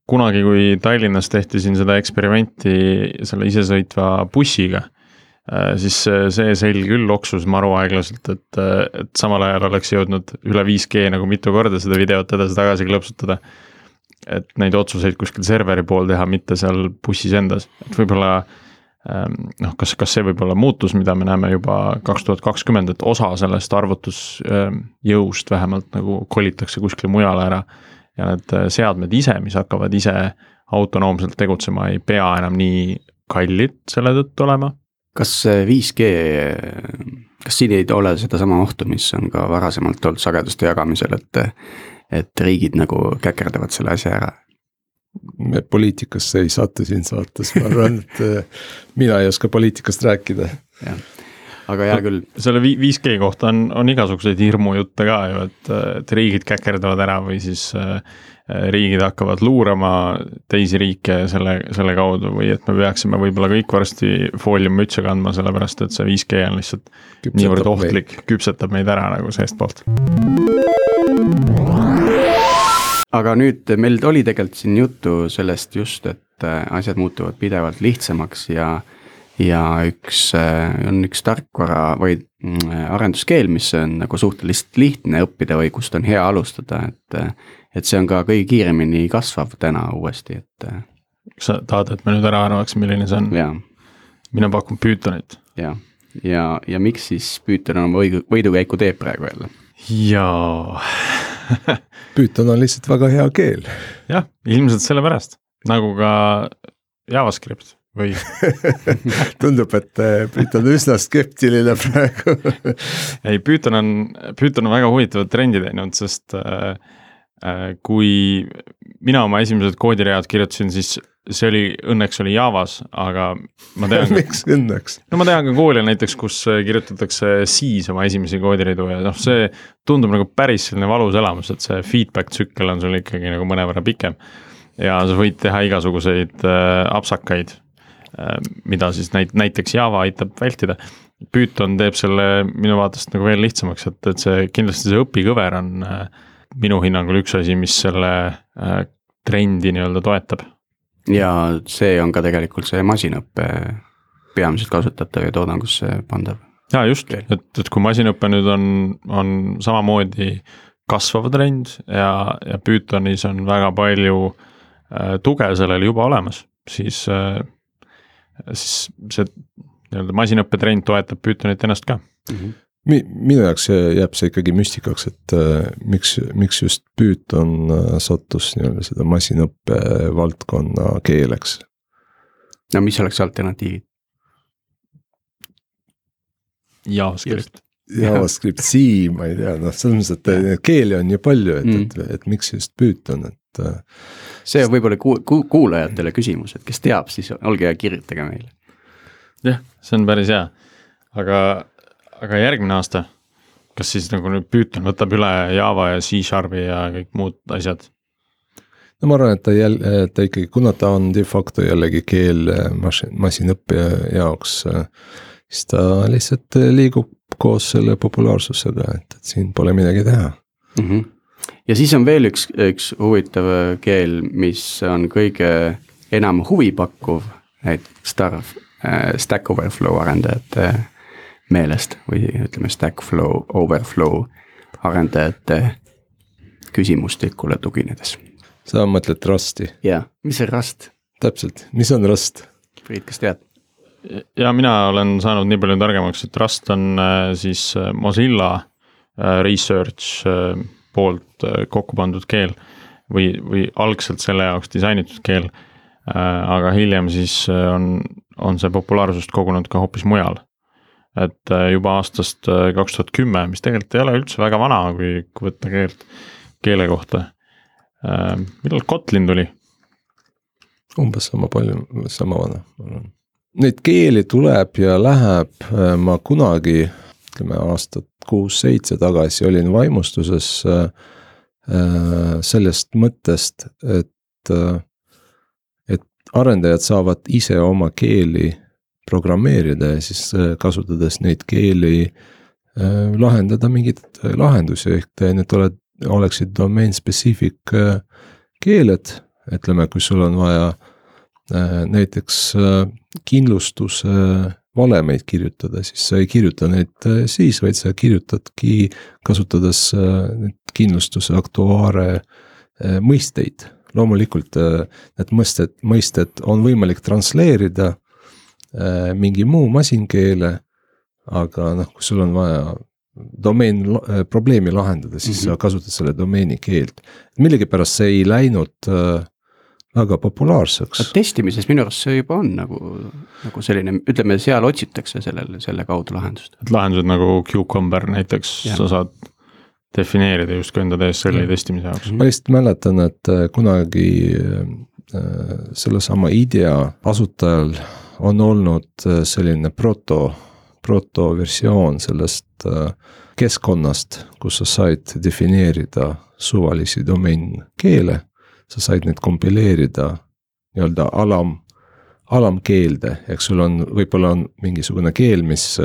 [SPEAKER 1] kunagi, kui Tallinnas tehti siin seda eksperimenti selle isesõitva bussiga, siis see selg küll loksus maru aeglaselt, et, et samal ajal oleks jõudnud üle 5G nagu mitu korda seda videot edasi-tagasi klõpsutada et neid otsuseid kuskil serveri pool teha, mitte seal bussis endas, et võib-olla ähm, noh, kas, kas see võib olla muutus, mida me näeme juba kaks tuhat kakskümmend, et osa sellest arvutusjõust vähemalt nagu kolitakse kuskile mujale ära. Ja need äh, seadmed ise, mis hakkavad ise autonoomselt tegutsema, ei pea enam nii kallid selle tõttu olema
[SPEAKER 2] kas see 5G, kas siin ei ole sedasama ohtu, mis on ka varasemalt olnud sageduste jagamisel, et et riigid nagu käkerdavad selle asja ära?
[SPEAKER 3] me poliitikasse ei satu siin saates, ma arvan, et äh, mina ei oska poliitikast rääkida.
[SPEAKER 2] jah, aga hea küll.
[SPEAKER 1] selle 5G kohta on, on igasuguseid hirmujutte ka ju, et, et riigid käkerdavad ära või siis äh, riigid hakkavad luurama teisi riike selle, selle kaudu või et me peaksime võib-olla kõik varsti fooliummütse kandma, sellepärast et see 5G on lihtsalt küpsetab niivõrd ohtlik, küpsetab meid ära nagu seestpoolt
[SPEAKER 2] aga nüüd meil oli tegelikult siin juttu sellest just, et äh, asjad muutuvad pidevalt lihtsamaks ja ja üks, äh, on üks tarkvara või mm, arenduskeel, mis on nagu suhteliselt lihtne õppida või kust on hea alustada, et et see on ka kõige kiiremini kasvav täna uuesti, et
[SPEAKER 1] kas sa tahad, et me nüüd ära arvaks, milline see on? mina pakun Pythonit.
[SPEAKER 2] jah, ja, ja, ja miks siis Python oma võidu, võidukäiku teeb praegu jälle?
[SPEAKER 1] jaa <laughs>
[SPEAKER 3] Python on lihtsalt väga hea keel.
[SPEAKER 1] jah, ilmselt sellepärast, nagu ka JavaScript või <laughs>
[SPEAKER 3] tundub, et äh, Python on üsna skeptiline praegu <laughs>
[SPEAKER 1] ei, Python on, Python on väga huvitavat trendi teinud, sest äh, äh, kui mina oma esimesed koodiread kirjutasin, siis see oli, õnneks oli Javas, aga ma tean <laughs>
[SPEAKER 3] miks õnneks?
[SPEAKER 1] no ma tean ka koole näiteks, kus kirjutatakse siis oma esimesi koodiridu ja noh, see tundub nagu päris selline valus elamus, et see feedback tsükkel on sul ikkagi nagu mõnevõrra pikem. ja sa võid teha igasuguseid äh, apsakaid äh,, mida siis näit-, näiteks Java aitab vältida. Python teeb selle minu vaatest nagu veel lihtsamaks, et, et see kindlasti see õpikõver on äh, minu hinnangul üks asi, mis selle äh, trendi nii-öelda toetab
[SPEAKER 2] ja see on ka tegelikult see masinõppe peamiselt kasutatav ja toodangusse pandav.
[SPEAKER 1] ja just, et, et kui masinõpe nüüd on, on samamoodi kasvav trend ja, ja Pythonis on väga palju äh, tuge sellele juba olemas, siis äh,, siis see nii-öelda masinõppetrend toetab Pythonit ennast ka mm.
[SPEAKER 3] -hmm mi-, minu jaoks jääb see ikkagi müstikaks, et äh, miks, miks just Python äh, sattus nii-öelda seda masinõppe valdkonna keeleks.
[SPEAKER 2] no mis oleks alternatiivid?
[SPEAKER 1] JavaScript. <laughs>
[SPEAKER 3] JavaScript, C, ma ei tea, noh, selles mõttes, et keeli on ju palju, et mm., et, et miks just Python, et. Äh,
[SPEAKER 2] see on võib-olla ku-, ku-, kuulajatele küsimus, et kes teab, siis olge hea, kirjutage meile.
[SPEAKER 1] jah, see on päris hea, aga aga järgmine aasta, kas siis nagu nüüd Python võtab üle Java ja C-Sharpi ja kõik muud asjad?
[SPEAKER 3] no ma arvan, et ta jälle, ta ikkagi, kuna ta on de facto jällegi keel masin, masinõppe jaoks, eh, siis ta lihtsalt eh, liigub koos selle populaarsusega, et, et siin pole midagi teha mm.
[SPEAKER 2] -hmm. ja siis on veel üks, üks huvitav keel, mis on kõige enam huvipakkuv, et Star äh,, Stack Overflow arendajate meelest või ütleme, Stack Flow, Overflow arendajate küsimustikule tuginedes.
[SPEAKER 3] sa mõtled Rusti?
[SPEAKER 2] jaa, mis see Rust?
[SPEAKER 3] täpselt, mis on Rust?
[SPEAKER 2] Priit, kas tead?
[SPEAKER 1] Ja mina olen saanud nii palju targemaks, et Rust on äh, siis äh, Mozilla äh, Research poolt kokku pandud keel või, või algselt selle jaoks disainitud keel. aga hiljem siis on, on see populaarsust kogunud ka hoopis mujal et juba aastast kaks tuhat kümme, mis tegelikult ei ole üldse väga vana, kui, kui võtta keelt, keele kohta. Millal Kotlin tuli?
[SPEAKER 3] umbes sama palju, sama vana, ma arvan. Neid keeli tuleb ja läheb, ma kunagi, ütleme aastat kuus-seitse tagasi olin vaimustuses sellest mõttest, et, et arendajad saavad ise oma keeli programmeerida ja siis äh, kasutades neid keeli äh, lahendada mingeid äh, lahendusi, ehk need oled, oleksid domain specific keeled, ütleme, kui sul on vaja näiteks kindlustuse valemeid kirjutada, siis sa ei kirjuta neid siis, vaid sa kirjutadki kasutades kindlustuse aktuaare mõisteid. loomulikult need mõisted, mõisted on võimalik transleerida Äh, mingi muu masinkeele. aga noh, kui sul on vaja domeen äh, probleemi lahendada, siis mm -hmm. sa kasutad selle domeeni keelt. millegipärast see ei läinud äh, väga populaarseks.
[SPEAKER 2] testimises minu arust see juba on nagu, nagu selline, ütleme seal otsitakse sellele, selle kaudu lahendust.
[SPEAKER 1] et lahendused nagu Cucumber näiteks, sa saad defineerida justkui enda DSL-i testimise jaoks.
[SPEAKER 3] ma lihtsalt mäletan, et äh, kunagi äh, sellesama IDEA asutajal on olnud äh, selline proto, protoversioon sellest keskkonnast, kus sa said defineerida suvalisi domeenkeele. Sa said neid kompileerida nii-öelda alam, alamkeelde, eks sul on, võib-olla on mingisugune keel, mis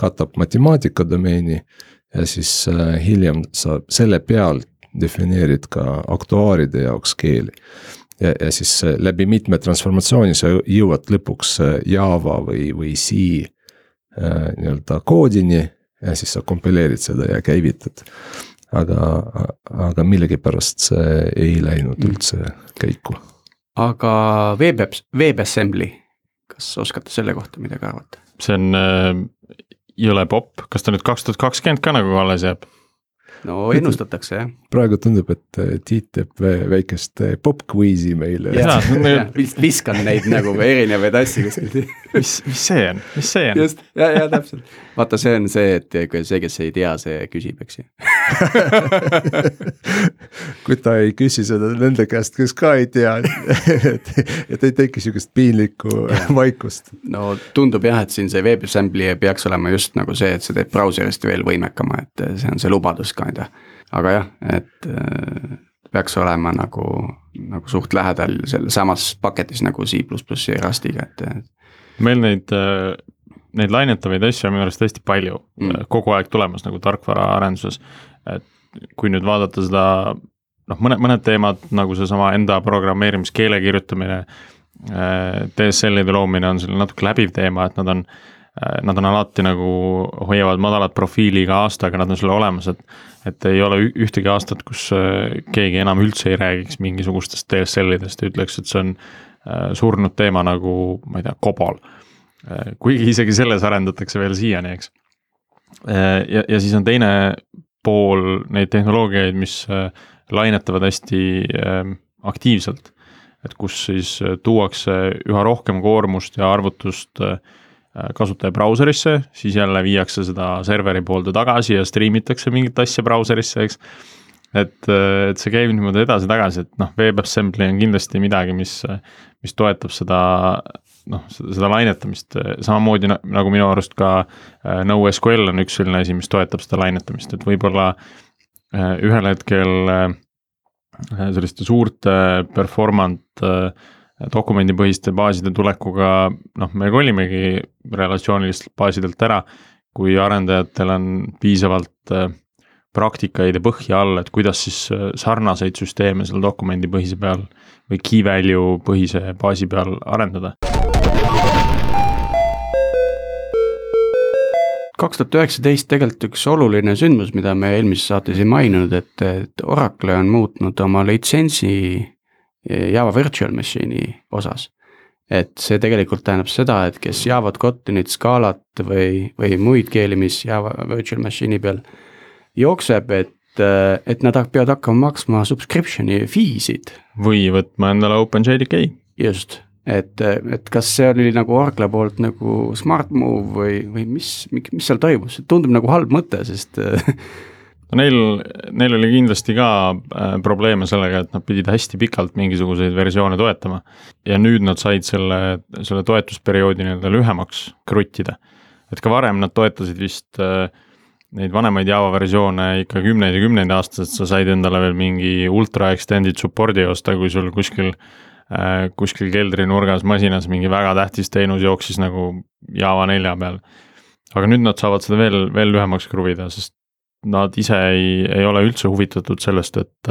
[SPEAKER 3] katab matemaatika domeeni ja siis äh, hiljem sa selle pealt defineerid ka aktuaaride jaoks keeli. ja, ja siis äh, läbi mitme transformatsiooni sa jõuad lõpuks äh, Java või, või C äh, nii-öelda koodini ja siis sa kompileerid seda ja käivitad. Aga, aga millegipärast see ei läinud mm. üldse käiku.
[SPEAKER 2] aga Web, WebAssembly, kas oskate selle kohta midagi arvata?
[SPEAKER 1] see on jõle popp, kas ta nüüd kaks tuhat kakskümmend ka nagu alles jääb?
[SPEAKER 2] no ennustatakse jah.
[SPEAKER 3] praegu tundub, et äh, Tiit teeb väikest äh, pop-quizi meile. <laughs>
[SPEAKER 2] viskan neid nagu erinevaid asju kuskilt <laughs>
[SPEAKER 1] mis, mis see on, mis see on?
[SPEAKER 2] just, ja, ja täpselt. vaata, see on see, et see, kes ei tea, see küsib, eks ju <laughs>
[SPEAKER 3] kui ta ei küsi seda nende käest, kes ka ei tea et, et ei teki sihukest piinlikku vaikust.
[SPEAKER 2] no tundub jah, et siin see WebAssembly peaks olema just nagu see, et see teeb brauserist veel võimekama, et see on see lubadus ka nii-öelda. aga jah, et äh, peaks olema nagu, nagu suht lähedal selle samas paketis nagu C ja Rustiga, et.
[SPEAKER 1] Meil neid, äh, neid lainetavaid asju on minu arust hästi palju mm. kogu aeg tulemas nagu tarkvaraarenduses. et kui nüüd vaadata seda noh, mõned, mõned teemad nagu seesama enda programmeerimiskeele kirjutamine. Äh, DSL-ide loomine on selline natuke läbiv teema, et nad on Äh, nad on alati nagu, hoiavad madalat profiili iga aastaga, nad on sul olemas, et et ei ole ühtegi aastat, kus äh, keegi enam üldse ei räägiks mingisugustest DSL-idest ja ütleks, et see on äh, surnud teema nagu, ma ei tea, COBOL. kuigi isegi selles arendatakse veel siiani, eks. ja, ja siis on teine pool neid tehnoloogiaid, mis lainetavad hästi aktiivselt. et kus siis tuuakse üha rohkem koormust ja arvutust äh, Äh, kasutaja brauserisse, siis jälle viiakse seda serveri poolde tagasi ja striimitakse mingit asja brauserisse, eks. Et, äh, et see käib niimoodi edasi-tagasi, et noh, WebAssembly on kindlasti midagi, mis, mis toetab seda noh, seda lainetamist, samamoodi nagu minu arust ka äh, NoSQL on üks selline asi, mis toetab seda lainetamist, et võib-olla ühel hetkel selliste suurte performant dokumendipõhiste baaside tulekuga noh, me kolimegi relatsioonilistelt baasidelt ära, kui arendajatel on piisavalt äh, praktikaid ja põhja all, et kuidas siis äh, sarnaseid süsteeme seal dokumendipõhise peal või key value põhise baasi peal arendada.
[SPEAKER 2] kaks tuhat üheksateist tegelikult üks oluline sündmus, mida me eelmises saates ei maininud, et, et Oracle on muutnud oma litsentsi Java Virtual Machine'i osas. et see tegelikult tähendab seda, et kes Java't, Kotlinit, Scalat või, või muid keeli, mis Java Virtual Machine'i peal jookseb, et et nad peavad hakkama maksma subscription'i fee'sid.
[SPEAKER 1] või võtma endale OpenJDK.
[SPEAKER 2] just, et, et kas see oli nagu Oracle poolt nagu smart move või, või mis, mis seal toimus, tundub nagu halb mõte, sest <laughs>
[SPEAKER 1] Neil, neil oli kindlasti ka äh, probleeme sellega, et nad pidid hästi pikalt mingisuguseid versioone toetama. ja nüüd nad said selle, selle toetusperioodi nii-öelda lühemaks kruttida. et ka varem nad toetasid vist äh, neid vanemaid Java versioone ikka kümneid ja kümneid aastaid, sa said endale veel mingi ultra extended support'i osta, kui sul kuskil äh,, kuskil keldrinurgas masinas mingi väga tähtis teenus jooksis nagu Java nelja peal. aga nüüd nad saavad seda veel, veel lühemaks kruvida, sest nad ise ei, ei ole üldse huvitatud sellest, et,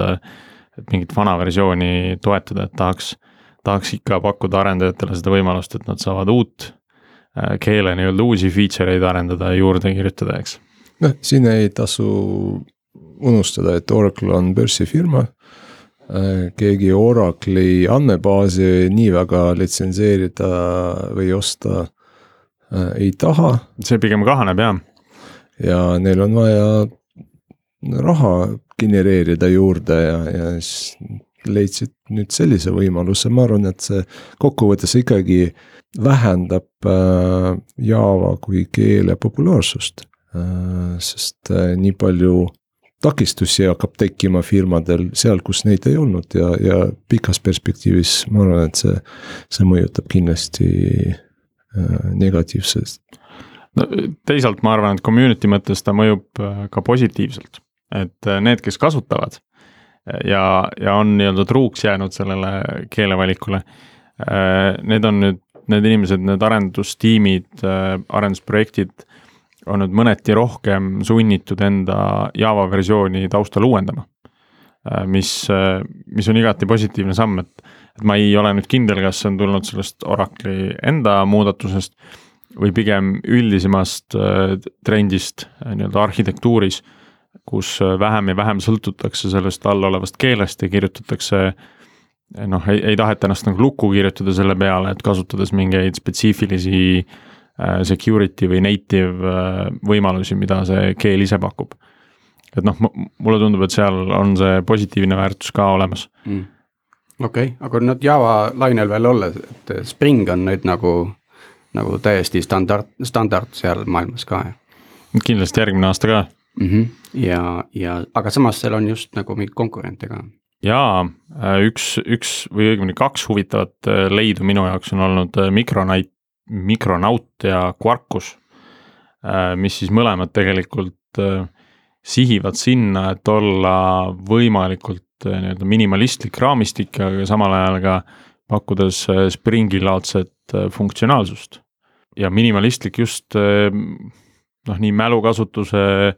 [SPEAKER 1] et mingit vana versiooni toetada, et tahaks, tahaks ikka pakkuda arendajatele seda võimalust, et nad saavad uut äh, keele nii-öelda uusi feature eid arendada ja juurde kirjutada, eks.
[SPEAKER 3] Noh, siin ei tasu unustada, et Oracle on börsifirma. Keegi Oracle'i andmebaasi nii väga litsenseerida või osta äh, ei taha.
[SPEAKER 1] see pigem kahaneb jah.
[SPEAKER 3] ja neil on vaja raha genereerida juurde ja, ja siis leidsid nüüd sellise võimaluse, ma arvan, et see kokkuvõttes ikkagi vähendab äh, Java kui keele populaarsust. Sest äh, nii palju takistusi hakkab tekkima firmadel seal, kus neid ei olnud ja, ja pikas perspektiivis ma arvan, et see, see mõjutab kindlasti äh, negatiivselt.
[SPEAKER 1] no teisalt ma arvan, et community mõttes ta mõjub äh, ka positiivselt, et äh, need, kes kasutavad ja, ja on nii-öelda truuks jäänud sellele keelevalikule. Need on nüüd need inimesed, need arendustiimid, arendusprojektid on nüüd mõneti rohkem sunnitud enda Java versiooni taustal uuendama. Äh, mis, äh, mis on igati positiivne samm, et, et ma ei ole nüüd kindel, kas see on tulnud sellest Oracle'i enda muudatusest või pigem üldisemast äh, trendist nii-öelda arhitektuuris, kus vähem ja vähem sõltutakse sellest all olevast keelest ja kirjutatakse noh, ei, ei taheta ennast nagu lukku kirjutada selle peale, et kasutades mingeid spetsiifilisi Äh, security või native äh, võimalusi, mida see keel ise pakub. et noh, mulle tundub, et seal on see positiivne väärtus ka olemas mm..
[SPEAKER 2] okei okay., aga nad Java lainel veel olles, et Spring on nüüd nagu, nagu täiesti standard, standard seal maailmas ka,
[SPEAKER 1] kindlasti järgmine aasta ka
[SPEAKER 2] mm. -hmm. ja, ja aga samas seal on just nagu mingeid konkurente ka
[SPEAKER 1] jaa, äh, üks, üks või õigemini kaks huvitavat leidu minu jaoks on olnud Micronite Mikronaut ja Quarkus, äh, mis siis mõlemad tegelikult äh, sihivad sinna, et olla võimalikult äh, nii-öelda minimalistlik raamistik, aga samal ajal ka pakkudes Springi laadset funktsionaalsust. ja minimalistlik just noh, nii mälukasutuse,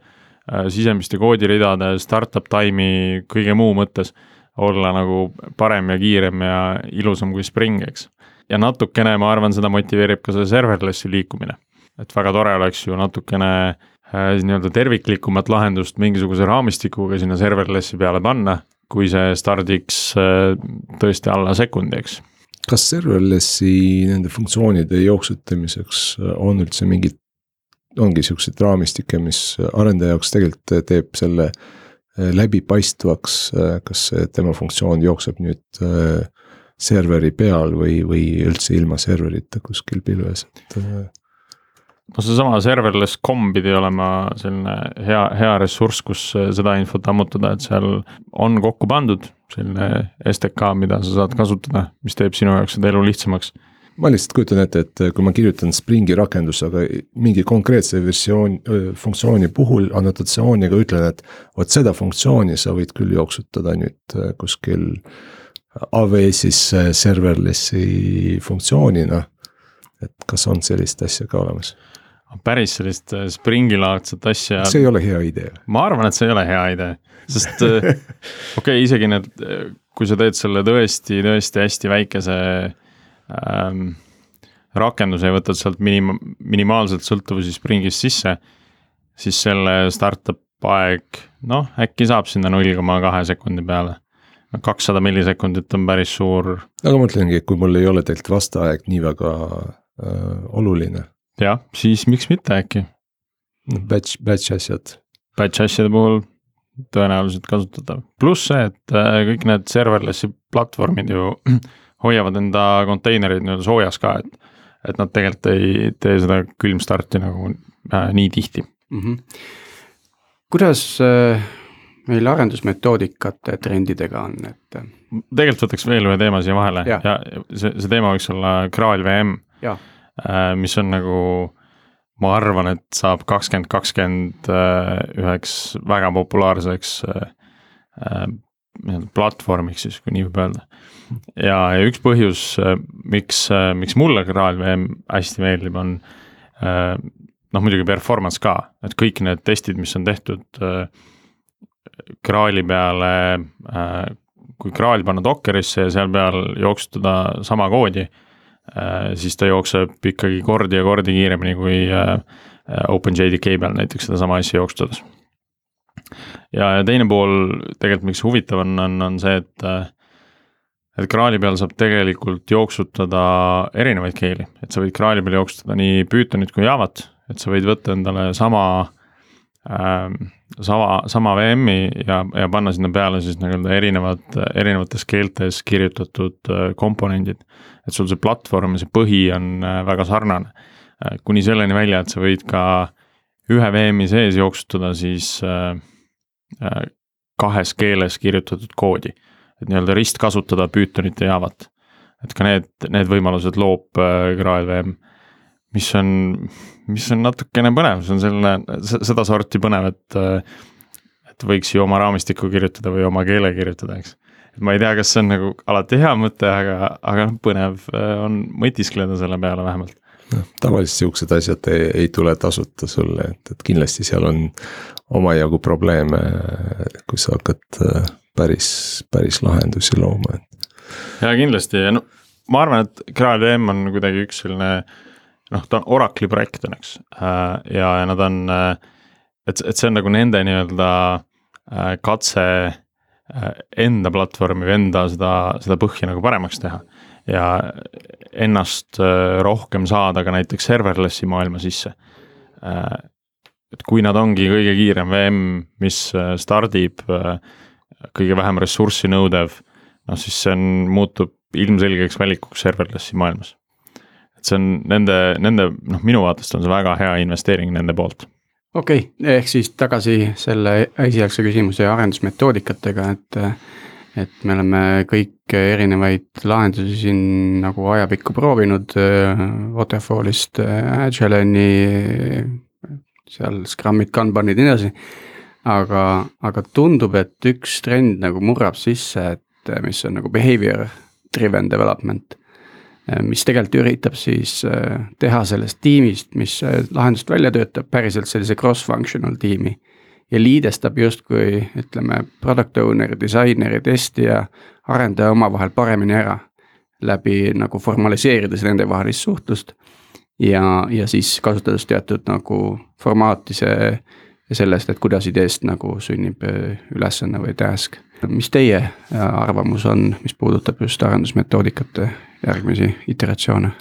[SPEAKER 1] sisemiste koodiridade, startup time'i, kõige muu mõttes olla nagu parem ja kiirem ja ilusam kui Spring, eks ja natukene, ma arvan, seda motiveerib ka see serverless'i liikumine. et väga tore oleks ju natukene äh, nii-öelda terviklikumat lahendust mingisuguse raamistikuga sinna serverless'i peale panna, kui see stardiks äh, tõesti alla sekundi, eks.
[SPEAKER 3] kas serverless'i nende funktsioonide jooksutamiseks äh, on üldse mingid, ongi siukseid raamistikke, mis arendaja jaoks tegelikult teeb selle läbipaistvaks, kas tema funktsioon jookseb nüüd äh, serveri peal või, või üldse ilma serverita kuskil pilves, et. Äh,
[SPEAKER 1] no seesama serverless com pidi olema selline hea, hea ressurss, kus seda infot ammutada, et seal on kokku pandud selline STK, mida sa saad kasutada, mis teeb sinu jaoks seda elu lihtsamaks
[SPEAKER 3] ma lihtsalt kujutan ette, et kui ma kirjutan Springi rakenduse, aga mingi konkreetse versioon, funktsiooni puhul annotatsiooniga ütlen, et vot seda funktsiooni sa võid küll jooksutada nüüd äh, kuskil AWS-is äh, serverless'i funktsioonina. et kas on sellist asja ka olemas?
[SPEAKER 1] päris sellist äh, Springi laadset asja.
[SPEAKER 3] see ei ole hea idee.
[SPEAKER 1] ma arvan, et see ei ole hea idee, sest äh, <laughs> okei okay,, isegi need, kui sa teed selle tõesti, tõesti hästi väikese ähm, rakenduse ja võtad sealt minim-, minimaalselt sõltuvusi Springist sisse, siis selle startup aeg, noh, äkki saab sinna null koma kahe sekundi peale kakssada millisekundit on päris suur.
[SPEAKER 3] aga ma mõtlengi, et kui mul ei ole tegelikult vasteaeg nii väga äh, oluline.
[SPEAKER 1] jah, siis miks mitte äkki.
[SPEAKER 3] Batch, batch asjad.
[SPEAKER 1] Batch asjade puhul tõenäoliselt kasutatav, pluss see, et äh, kõik need serverless'i platvormid ju <clears throat> hoiavad enda konteinerid nii-öelda soojas ka, et. et nad tegelikult ei tee seda külmstarti nagu äh, nii tihti mm. -hmm.
[SPEAKER 2] kuidas äh meil arendusmetoodikate trendidega on, et.
[SPEAKER 1] tegelikult võtaks veel ühe teema siia vahele ja, ja see, see teema võiks olla Graal VM. Äh, mis on nagu, ma arvan, et saab kakskümmend kakskümmend äh, üheks väga populaarseks äh, nii-öelda platvormiks siis, kui nii võib öelda. ja, ja üks põhjus, miks, miks mulle Graal VM hästi meeldib, on noh, muidugi performance ka, et kõik need testid, mis on tehtud äh, kraali peale, äh, kui kraal panna Dockerisse ja seal peal jooksutada sama koodi, äh, siis ta jookseb ikkagi kordi ja kordi kiiremini kui äh, OpenJDK peal näiteks sedasama asja jooksutades. ja, ja teine pool tegelikult, miks huvitav on, on, on see, et et kraali peal saab tegelikult jooksutada erinevaid keeli, et sa võid kraali peal jooksutada nii Pythonit kui Javat, et sa võid võtta endale sama sama, sama VM-i ja, ja panna sinna peale siis nii-öelda erinevad, erinevates keeltes kirjutatud komponendid. et sul see platvorm ja see põhi on väga sarnane, kuni selleni välja, et sa võid ka ühe VM-i sees jooksutada siis kahes keeles kirjutatud koodi. et nii-öelda ristkasutada Pythonit ja Javat. et ka need, need võimalused loob GraalVM, mis on, mis on natukene põnev, see on selline sedasorti põnev, et et võiks ju oma raamistikku kirjutada või oma keele kirjutada, eks. et ma ei tea, kas see on nagu alati hea mõte, aga, aga noh, põnev on mõtiskleda selle peale vähemalt
[SPEAKER 3] noh, tavaliselt siuksed asjad ei, ei tule tasuta sulle, et, et kindlasti seal on omajagu probleeme, kui sa hakkad äh, päris, päris lahendusi looma, et.
[SPEAKER 1] ja kindlasti ja no ma arvan, et GraalVM on kuidagi üks selline noh, ta on Oracle'i projekt on, eks, äh, ja, ja nad on, äh, et, et see on nagu nende nii-öelda katse enda platvormi või enda seda, seda põhja nagu paremaks teha. Ja ennast rohkem saada ka näiteks serverless'i maailma sisse. Et kui nad ongi kõige kiirem VM, mis äh, stardib, äh, kõige vähem ressurssi nõudev, noh siis see on, muutub ilmselgeks valikuks serverless'i maailmas. See on nende, nende noh, minu vaatest on see väga hea investeering nende poolt.
[SPEAKER 2] okei okay,, ehk siis tagasi selle esialgse küsimuse arendusmetoodikatega, et et me oleme kõik erinevaid lahendusi siin nagu ajapikku proovinud, Waterfallist Agile'ini seal Scrumid, Kanbanid ja nii edasi. aga, aga tundub, et üks trend nagu murrab sisse, et mis on nagu behavior driven development. Mis tegelikult üritab siis äh, teha sellest tiimist, mis lahendust välja töötab, päriselt sellise cross-functional tiimi. ja liidestab justkui ütleme, product owner, disaineri, testija, arendaja omavahel paremini ära. läbi nagu formaliseerides nendevahelist suhtlust ja, ja siis kasutades teatud nagu formaati see sellest, et kuidas ideest nagu sünnib ülesanne või task. mis teie arvamus on, mis puudutab just arendusmetoodikate järgmisi iteratsioone?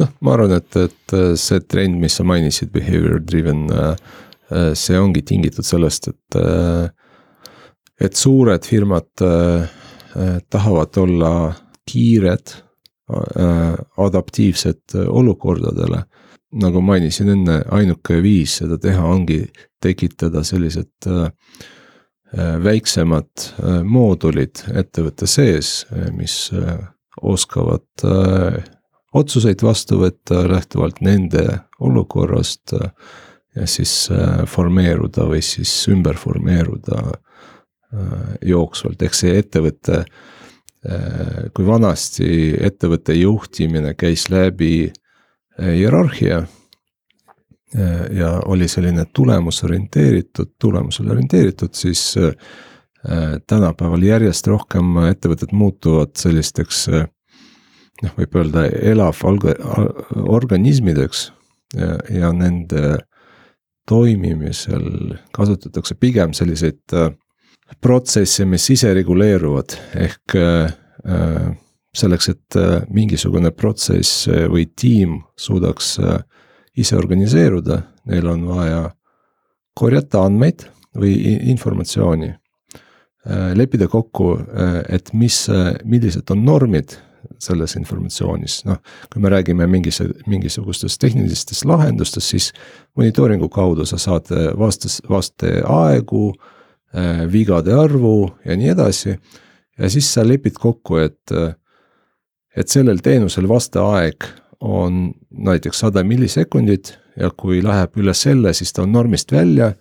[SPEAKER 3] noh, ma arvan, et, et äh, see trend, mis sa mainisid, behavior driven, see ongi tingitud sellest, et, et suured firmad tahavad olla kiired Äh, adaptiivsed äh, olukordadele. nagu mainisin enne, ainuke viis seda teha ongi tekitada sellised äh, väiksemad moodulid ettevõtte sees, mis oskavad otsuseid vastu võtta lähtuvalt nende olukorrast ja siis formeeruda või siis ümber formeeruda jooksvalt, ehk see ettevõte Äh, kui vanasti ettevõtte juhtimine käis läbi äh, hierarhia. Äh, ja oli selline tulemusorienteeritud, tulemusele orienteeritud, siis tänapäeval järjest rohkem ettevõtted muutuvad sellisteks noh, võib öelda elav organismideks ja, ja nende toimimisel kasutatakse pigem selliseid protsesse, mis ise reguleeruvad, ehk äh, selleks, et äh, mingisugune protsess või tiim suudaks äh, ise organiseeruda, neil on vaja korjata andmeid või informatsiooni. Leppida kokku, et mis, millised on normid selles informatsioonis, noh, kui me räägime mingis, mingisugustest tehnilistest lahendustest, siis monitooringu kaudu sa saad vastas, vasteaegu äh, Äh, vigade arvu ja nii edasi. ja siis sa lepid kokku, et, et sellel teenusel vasteaeg on näiteks sada millisekundit ja kui läheb üle selle, siis ta on normist välja.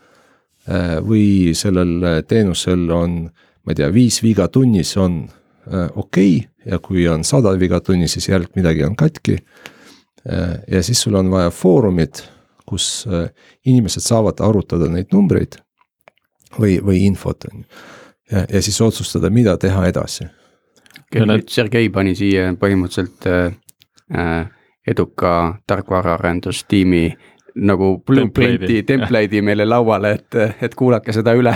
[SPEAKER 3] Äh, või sellel teenusel on, ma ei tea, viis viga tunnis on äh, okei okay, ja kui on sada viga tunnis, siis järelikult midagi on katki. ja siis sul on vaja foorumit, kus inimesed saavad arutada neid numbreid või, või infot, on ju. ja, ja siis otsustada, mida teha edasi.
[SPEAKER 2] nüüd Sergei pani siia põhimõtteliselt äh, äh eduka tarkvaraarendustiimi nagu blueprint'i, template'i <laughs> meile lauale, et, et kuulake seda üle.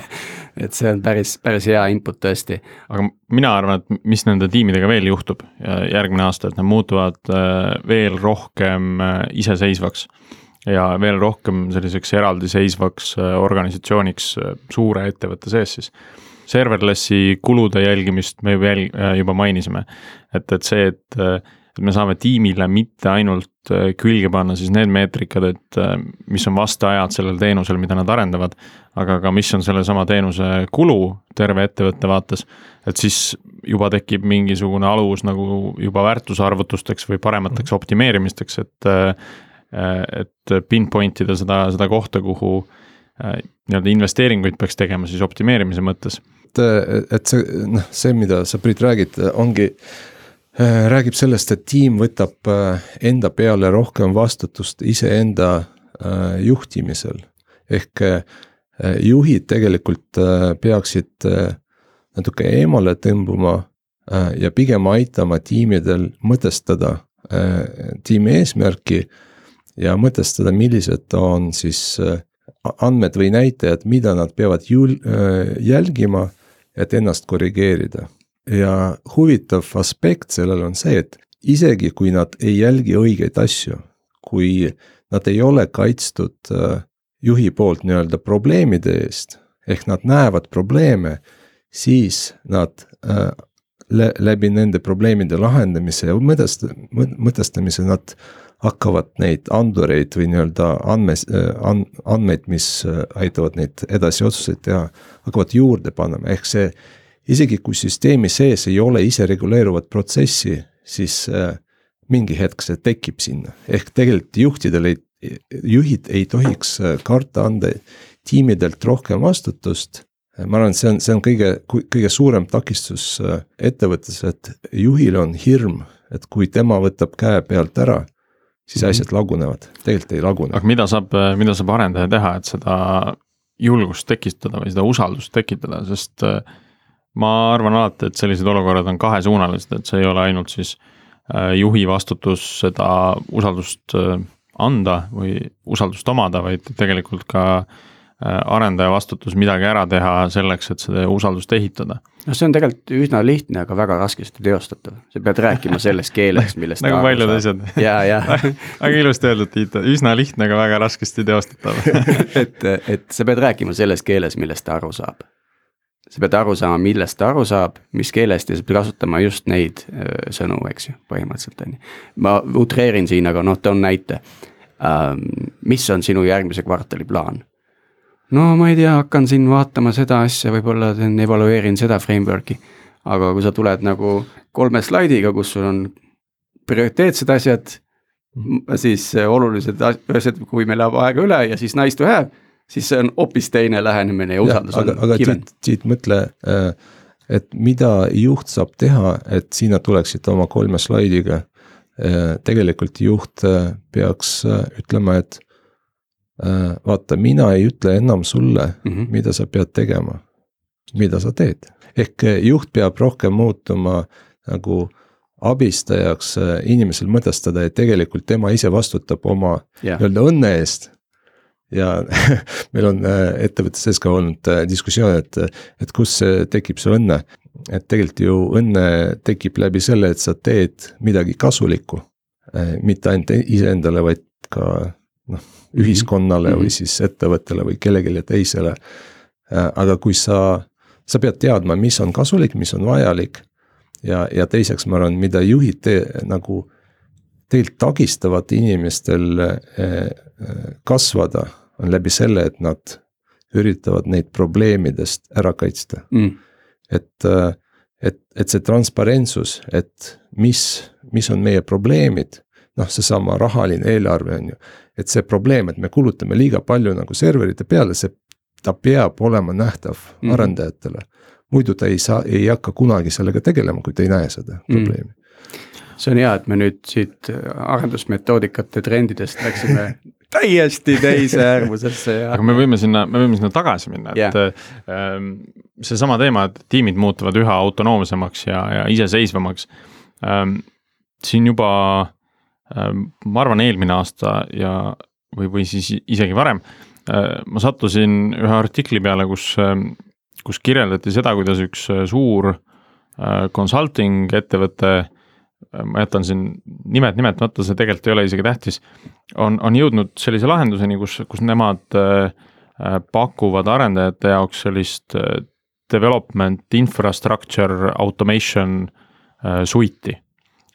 [SPEAKER 2] et see on päris, päris hea input tõesti.
[SPEAKER 1] aga mina arvan, et mis nende tiimidega veel juhtub järgmine aasta, et nad muutuvad äh, veel rohkem äh, iseseisvaks. ja veel rohkem selliseks eraldiseisvaks organisatsiooniks suure ettevõtte sees siis. Serverlessi kulude jälgimist me jälg-, juba mainisime, et, et see, et et me saame tiimile mitte ainult äh, külge panna siis need meetrikad, et äh, mis on vasteajad sellel teenusel, mida nad arendavad, aga ka mis on sellesama teenuse kulu terve ettevõtte vaates, et siis juba tekib mingisugune alus nagu juba väärtusarvutusteks või paremateks mhm. optimeerimisteks, et äh, et pinpoint ida seda, seda kohta, kuhu nii-öelda investeeringuid peaks tegema siis optimeerimise mõttes.
[SPEAKER 3] et, et see, noh, see, mida sa, Priit, räägid, ongi Äh, räägib sellest, et tiim võtab äh, enda peale rohkem vastutust iseenda äh, juhtimisel. ehk juhid tegelikult peaksid natuke eemale tõmbuma ja pigem aitama tiimidel mõtestada tiimi eesmärki ja mõtestada, millised on siis andmed või näitajad, mida nad peavad jul-, jälgima, et ennast korrigeerida ja huvitav aspekt sellel on see, et isegi kui nad ei jälgi õigeid asju, kui nad ei ole kaitstud äh, juhi poolt nii-öelda probleemide eest, ehk nad näevad probleeme, siis nad äh, läbi nende probleemide lahendamise ja mõtest-, mõtestamise nad hakkavad neid andureid või nii-öelda andmes, äh, andmeid, mis aitavad neid edasi otsuseid teha, hakkavad juurde panema, ehk see isegi kui süsteemi sees ei ole isereguleeruvat protsessi, siis äh, mingi hetk see tekib sinna, ehk tegelikult juhtidel ei, juhid ei tohiks äh, karta anda tiimidelt rohkem vastutust. ma arvan, et see on, see on kõige, kõige suurem takistus äh, ettevõttes, et juhil on hirm, et kui tema võtab käe pealt ära, siis mhm. asjad lagunevad, tegelikult ei lagune.
[SPEAKER 1] aga mida saab, mida saab arendaja teha, et seda julgust tekitada või seda usaldust tekitada, sest äh, ma arvan alati, et sellised olukorrad on kahesuunalised, et see ei ole ainult siis äh, juhi vastutus seda usaldust äh, anda või usaldust omada, vaid tegelikult ka äh, arendaja vastutus midagi ära teha selleks, et seda usaldust ehitada.
[SPEAKER 2] noh, see on tegelikult üsna lihtne, aga väga raskesti teostatav, sa pead rääkima selles keeles, millest
[SPEAKER 1] nagu paljud asjad.
[SPEAKER 2] ja, ja
[SPEAKER 1] väga <laughs> ilusti öeldud, Tiit, üsna lihtne, aga väga raskesti teostatav. <laughs>
[SPEAKER 2] Et, et sa pead rääkima selles keeles, millest ta aru saab sa pead aru saama, millest ta aru saab, mis keelest ja sa pead kasutama just neid öö, sõnu, eks ju, põhimõtteliselt on ju. ma utreerin siin, aga noh, toon näite ähm,. mis on sinu järgmise kvartali plaan? no ma ei tea, hakkan siin vaatama seda asja, võib-olla teen, evalueerin seda framework'i. aga kui sa tuled nagu kolme slaidiga, kus sul on prioriteetsed asjad, siis olulised asjad, kui meil läheb aega üle ja siis nice to have siis see on hoopis teine lähenemine ja usaldus
[SPEAKER 3] on aga, aga Tiit, Tiit, mõtle, äh, et mida juht saab teha, et sina tuleksid oma kolme slaidiga. Äh, tegelikult juht äh, peaks ütlema, et vaata, mina ei ütle enam sulle mm, -hmm. mida sa pead tegema, mida sa teed. ehk juht peab rohkem muutuma nagu abistajaks inimesel mõtestada, et tegelikult tema ise vastutab oma nii-öelda õnne eest ja <laughs> meil on äh, ettevõtte sees ka olnud äh, diskussioon, et, et kus tekib see õnne. et tegelikult ju õnne tekib läbi selle, et sa teed midagi kasulikku. Äh, mitte ainult iseendale, vaid ka noh, ühiskonnale mm -hmm. või mhm. siis ettevõttele või kellelegi teisele. aga kui sa, sa pead teadma, mis on kasulik, mis on vajalik. ja, ja teiseks ma arvan, mida juhid te, nagu tegelikult takistavad inimestel kasvada on läbi selle, et nad üritavad neid probleemidest ära kaitsta mm.. et, äh, et, et see transparentsus, et mis, mis on meie probleemid, noh, seesama rahaline eelarve on ju. et see probleem, et me kulutame liiga palju nagu serverite peale, see, ta peab olema nähtav mm. arendajatele. muidu ta ei saa, ei hakka kunagi sellega tegelema, kui ta ei näe seda mm. probleemi
[SPEAKER 2] see on hea, et me nüüd siit arendusmetoodikate trendidest läksime <laughs> täiesti teise äärmusesse ja.
[SPEAKER 1] aga me võime sinna, me võime sinna tagasi minna, et yeah. äh, seesama teema, et tiimid muutuvad üha autonoomsemaks ja, ja iseseisvamaks ähm,. siin juba ähm,, ma arvan, eelmine aasta ja, või, või siis isegi varem äh,, ma sattusin ühe artikli peale, kus äh,, kus kirjeldati seda, kuidas üks suur äh, consulting ettevõte ma jätan siin nimed nimetamata, see tegelikult ei ole isegi tähtis, on, on jõudnud sellise lahenduseni, kus, kus nemad äh, pakuvad arendajate jaoks sellist äh, development infrastructure automation äh, suite'i.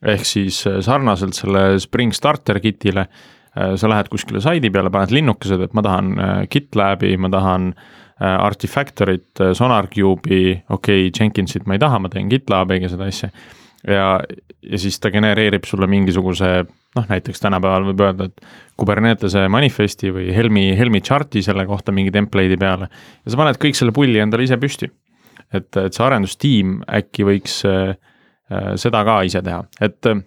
[SPEAKER 1] ehk siis äh, sarnaselt selle Spring Starter kit'ile äh, sa lähed kuskile saidi peale, paned linnukesed, et ma tahan äh, GitLabi, ma tahan äh, Artifactory't, SonarCube'i, okei okay,, Jenkinsit ma ei taha, ma teen GitLabiga seda asja ja, ja siis ta genereerib sulle mingisuguse noh, näiteks tänapäeval võib öelda, et Kubernetese manifesti või Helmi, Helmi chart'i selle kohta mingi template'i peale. ja sa paned kõik selle pulli endale ise püsti. et, et see arendustiim äkki võiks äh, äh seda ka ise teha, et äh,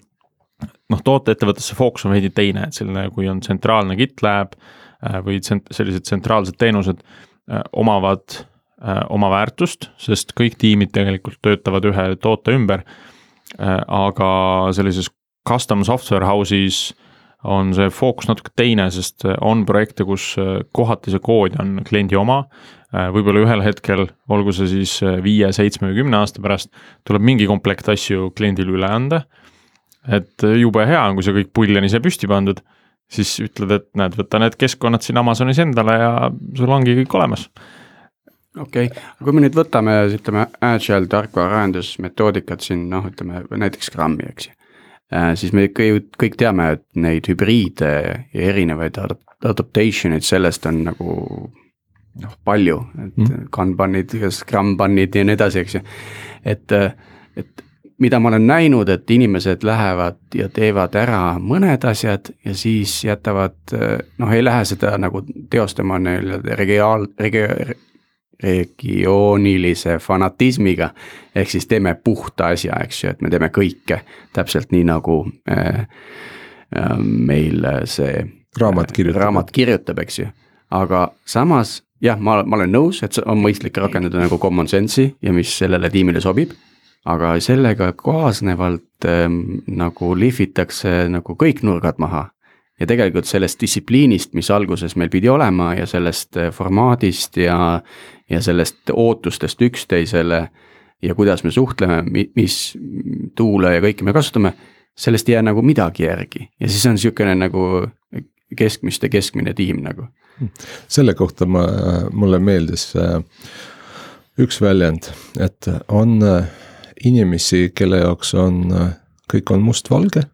[SPEAKER 1] noh, tooteettevõttes see fookus on veidi teine, et selline, kui on tsentraalne GitLab äh, või tsent-, sellised tsentraalsed teenused äh, omavad äh, oma väärtust, sest kõik tiimid tegelikult töötavad ühe toote ümber aga sellises custom software house'is on see fookus natuke teine, sest äh, on projekte, kus äh, kohati see kood on kliendi oma. võib-olla ühel hetkel, olgu see siis viie, seitsme või kümne aasta pärast, tuleb mingi komplekt asju kliendile üle anda. et jube hea on, kui see kõik pull on ise püsti pandud, siis ütled, et näed, võta need keskkonnad siin Amazonis endale ja sul ongi kõik olemas
[SPEAKER 2] okei okay., aga kui me nüüd võtame, ütleme, agile tarkvaraarendusmetoodikat siin noh, ütleme näiteks Scrumi, eks ju. Äh, siis me ju kõik teame, et neid hübriide ja erinevaid adaptation eid sellest on nagu noh, palju, et mm. Kanbanid, Scrumbanid ja nii edasi, eks ju. et, et mida ma olen näinud, et inimesed lähevad ja teevad ära mõned asjad ja siis jätavad noh, ei lähe seda nagu teostama nii-öelda regiaal, regi-, regioonilise fanatismiga. ehk siis teeme puhta asja, eks ju, et me teeme kõike täpselt nii, nagu äh, äh, meil see
[SPEAKER 3] raamat kirjutab,
[SPEAKER 2] raamat kirjutab, eks ju. aga samas jah, ma, ma olen nõus, et on mõistlik rakendada nagu common sense'i ja mis sellele tiimile sobib. aga sellega kaasnevalt äh, nagu lihvitakse nagu kõik nurgad maha ja tegelikult sellest distsipliinist, mis alguses meil pidi olema ja sellest äh, formaadist ja, ja sellest ootustest üksteisele ja kuidas me suhtleme, mis tuule ja kõike me kasutame, sellest ei jää nagu midagi järgi ja siis on niisugune nagu keskmiste keskmine tiim nagu.
[SPEAKER 3] selle kohta ma, mulle meeldis äh, üks väljend, et on äh, inimesi, kelle jaoks on, kõik on mustvalge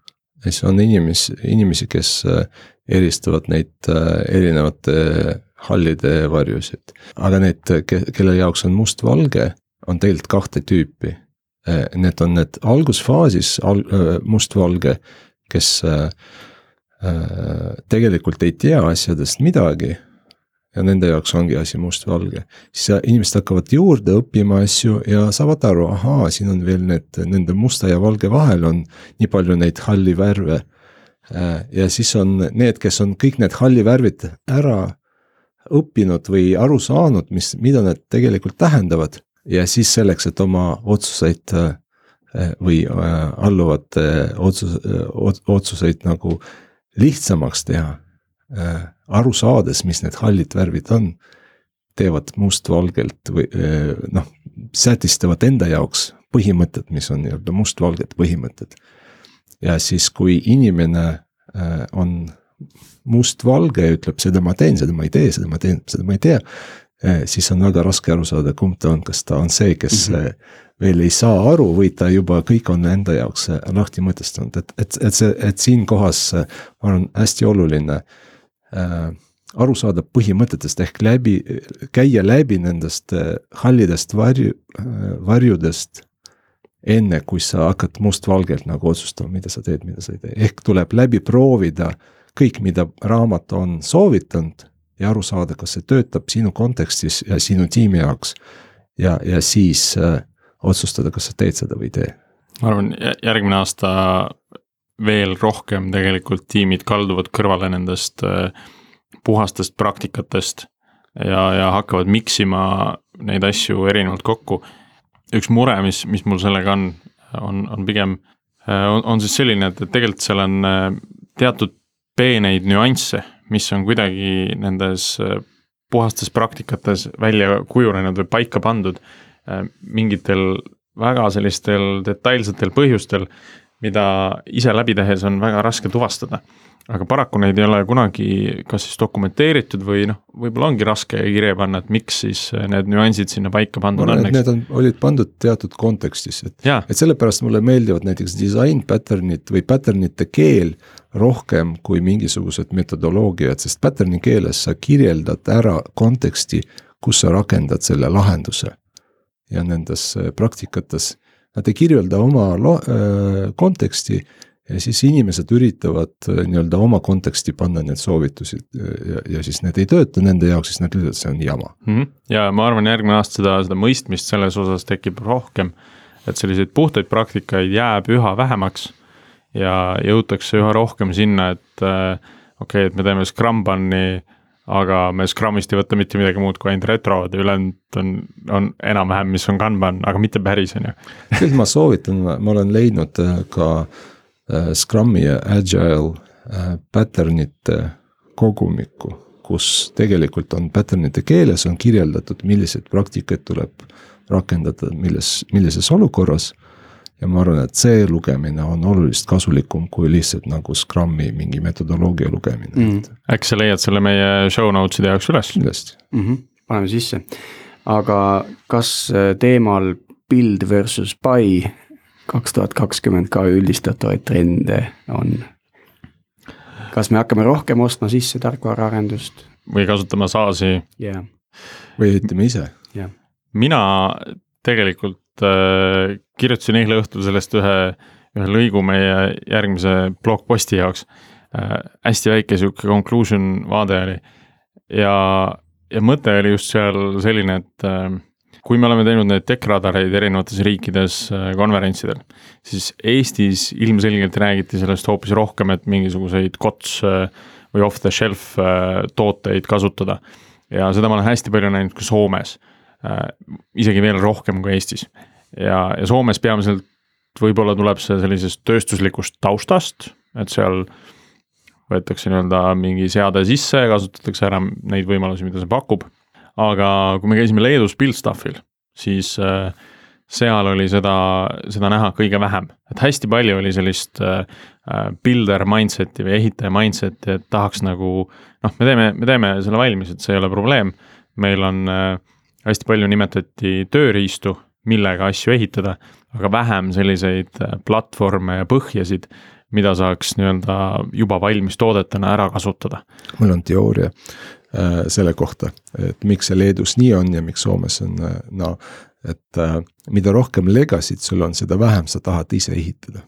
[SPEAKER 3] ja siis on inimesi, inimesi, kes äh, eristavad neid äh, erinevate hallide varjusid. aga need, kelle jaoks on mustvalge, on tegelikult kahte tüüpi. Äh, need on need algusfaasis al-, mustvalge, kes tegelikult ei tea asjadest midagi ja nende jaoks ongi asi mustvalge. siis inimesed hakkavad juurde õppima asju ja saavad aru, ahaa, siin on veel need, nende musta ja valge vahel on nii palju neid halli värve. Äh, ja siis on need, kes on kõik need halli värvid ära õppinud või aru saanud, mis, mida need tegelikult tähendavad ja siis selleks, et oma otsuseid äh, või äh, alluvate otsus, otsuseid nagu lihtsamaks teha aru saades, mis need hallid värvid on, teevad mustvalgelt või äh, noh, sätistavad enda jaoks põhimõtted, mis on nii-öelda mustvalged põhimõtted. ja siis, kui inimene äh, on mustvalge ja ütleb, seda ma teen, seda ma ei tee, seda ma teen, seda ma ei tea. siis on väga raske aru saada, kumb ta on, kas ta on see, kes mm -hmm. veel ei saa aru või ta juba kõik on enda jaoks lahti mõtestanud, et, et, et see, et siinkohas on hästi oluline äh, aru saada põhimõtetest ehk läbi, käia läbi nendest äh, hallidest varju äh,, varjudest. enne kui sa hakkad mustvalgelt nagu otsustama, mida sa teed, mida sa ei tee, ehk tuleb läbi proovida kõik, mida raamat on soovitanud ja aru saada, kas see töötab sinu kontekstis ja sinu tiimi jaoks. ja, ja siis äh, otsustada, kas sa teed seda või ei tee.
[SPEAKER 1] ma arvan, järgmine aasta veel rohkem tegelikult tiimid kalduvad kõrvale nendest äh, puhastest praktikatest ja, ja hakkavad mix ima neid asju erinevalt kokku. üks mure, mis, mis mul sellega on, on, on pigem, äh, on, on siis selline, et, et tegelikult seal on äh, teatud peeneid nüansse, mis on kuidagi nendes puhastes praktikates välja kujunenud või paika pandud mingitel väga sellistel detailsetel põhjustel mida ise läbi tehes on väga raske tuvastada. aga paraku neid ei ole kunagi kas siis dokumenteeritud või noh, võib-olla ongi raske kirja panna, et miks siis need nüansid sinna paika pandud on.
[SPEAKER 3] Need on, olid pandud teatud kontekstis, et, et sellepärast mulle meeldivad näiteks disain pattern'id või pattern'ite keel rohkem kui mingisugused metodoloogiad, sest pattern'i keeles sa kirjeldad ära konteksti, kus sa rakendad selle lahenduse. ja nendes praktikates nad ei kirjelda oma lo-, konteksti ja siis inimesed üritavad nii-öelda oma konteksti panna need soovitused ja, ja siis need ei tööta nende jaoks, siis nad ütlevad, see on jama
[SPEAKER 1] mm. -hmm. ja ma arvan, järgmine aasta seda, seda mõistmist selles osas tekib rohkem, et selliseid puhtaid praktikaid jääb üha vähemaks ja jõutakse üha rohkem sinna, et okei okay,, et me teeme Scrum-Bun'i äh, aga me Scrumist ei võta mitte midagi muud kui ainult retrod ja ülejäänud on, on enam-vähem, mis on Kanban, aga mitte päris, on ju.
[SPEAKER 3] küll ma soovitan, ma olen leidnud äh, ka äh, Scrumi ja Agile äh, pattern'ite kogumikku, kus tegelikult on pattern'ite keeles on kirjeldatud, milliseid praktikaid tuleb rakendada, milles, millises olukorras ja ma arvan, et see lugemine on oluliselt kasulikum kui lihtsalt nagu Scrumi mingi metodoloogia lugemine mm..
[SPEAKER 1] äkki sa leiad selle meie show notes'ide jaoks üles?
[SPEAKER 3] kindlasti
[SPEAKER 2] mm. -hmm. paneme sisse, aga kas äh, teemal build versus buy kaks tuhat kakskümmend ka üldistatavaid trende on? kas me hakkame rohkem ostma sisse tarkvaraarendust?
[SPEAKER 1] või kasutama SaaS-i
[SPEAKER 2] yeah.?
[SPEAKER 3] või ehitame ise
[SPEAKER 2] yeah.?
[SPEAKER 1] mina tegelikult äh, kirjutasin eile õhtul sellest ühe, ühe lõigu meie järgmise blogposti jaoks äh,. hästi väike sihuke conclusion vaade oli ja, ja mõte oli just seal selline, et äh, kui me oleme teinud neid tech-radareid erinevates riikides äh, konverentsidel, siis Eestis ilmselgelt räägiti sellest hoopis rohkem, et mingisuguseid COTS äh, või off-the-shelf äh, tooteid kasutada. ja seda ma olen hästi palju näinud ka Soomes isegi veel rohkem kui Eestis. Ja, ja Soomes peamiselt võib-olla tuleb see sellisest tööstuslikust taustast, et seal võetakse nii-öelda mingi seade sisse ja kasutatakse ära neid võimalusi, mida see pakub. aga kui me käisime Leedus Buildstuffil, siis äh, seal oli seda, seda näha kõige vähem, et hästi palju oli sellist äh, builder mindset'i või ehitaja mindset'i, et tahaks nagu noh, me teeme, me teeme selle valmis, et see ei ole probleem. meil on äh, hästi palju nimetati tööriistu, millega asju ehitada, aga vähem selliseid äh, platvorme ja põhjasid, mida saaks nii-öelda juba valmis toodetena ära kasutada.
[SPEAKER 3] mul on teooria äh, selle kohta, et miks see Leedus nii on ja miks Soomes on äh, no, et äh, mida rohkem legacy't sul on, seda vähem sa tahad ise ehitada.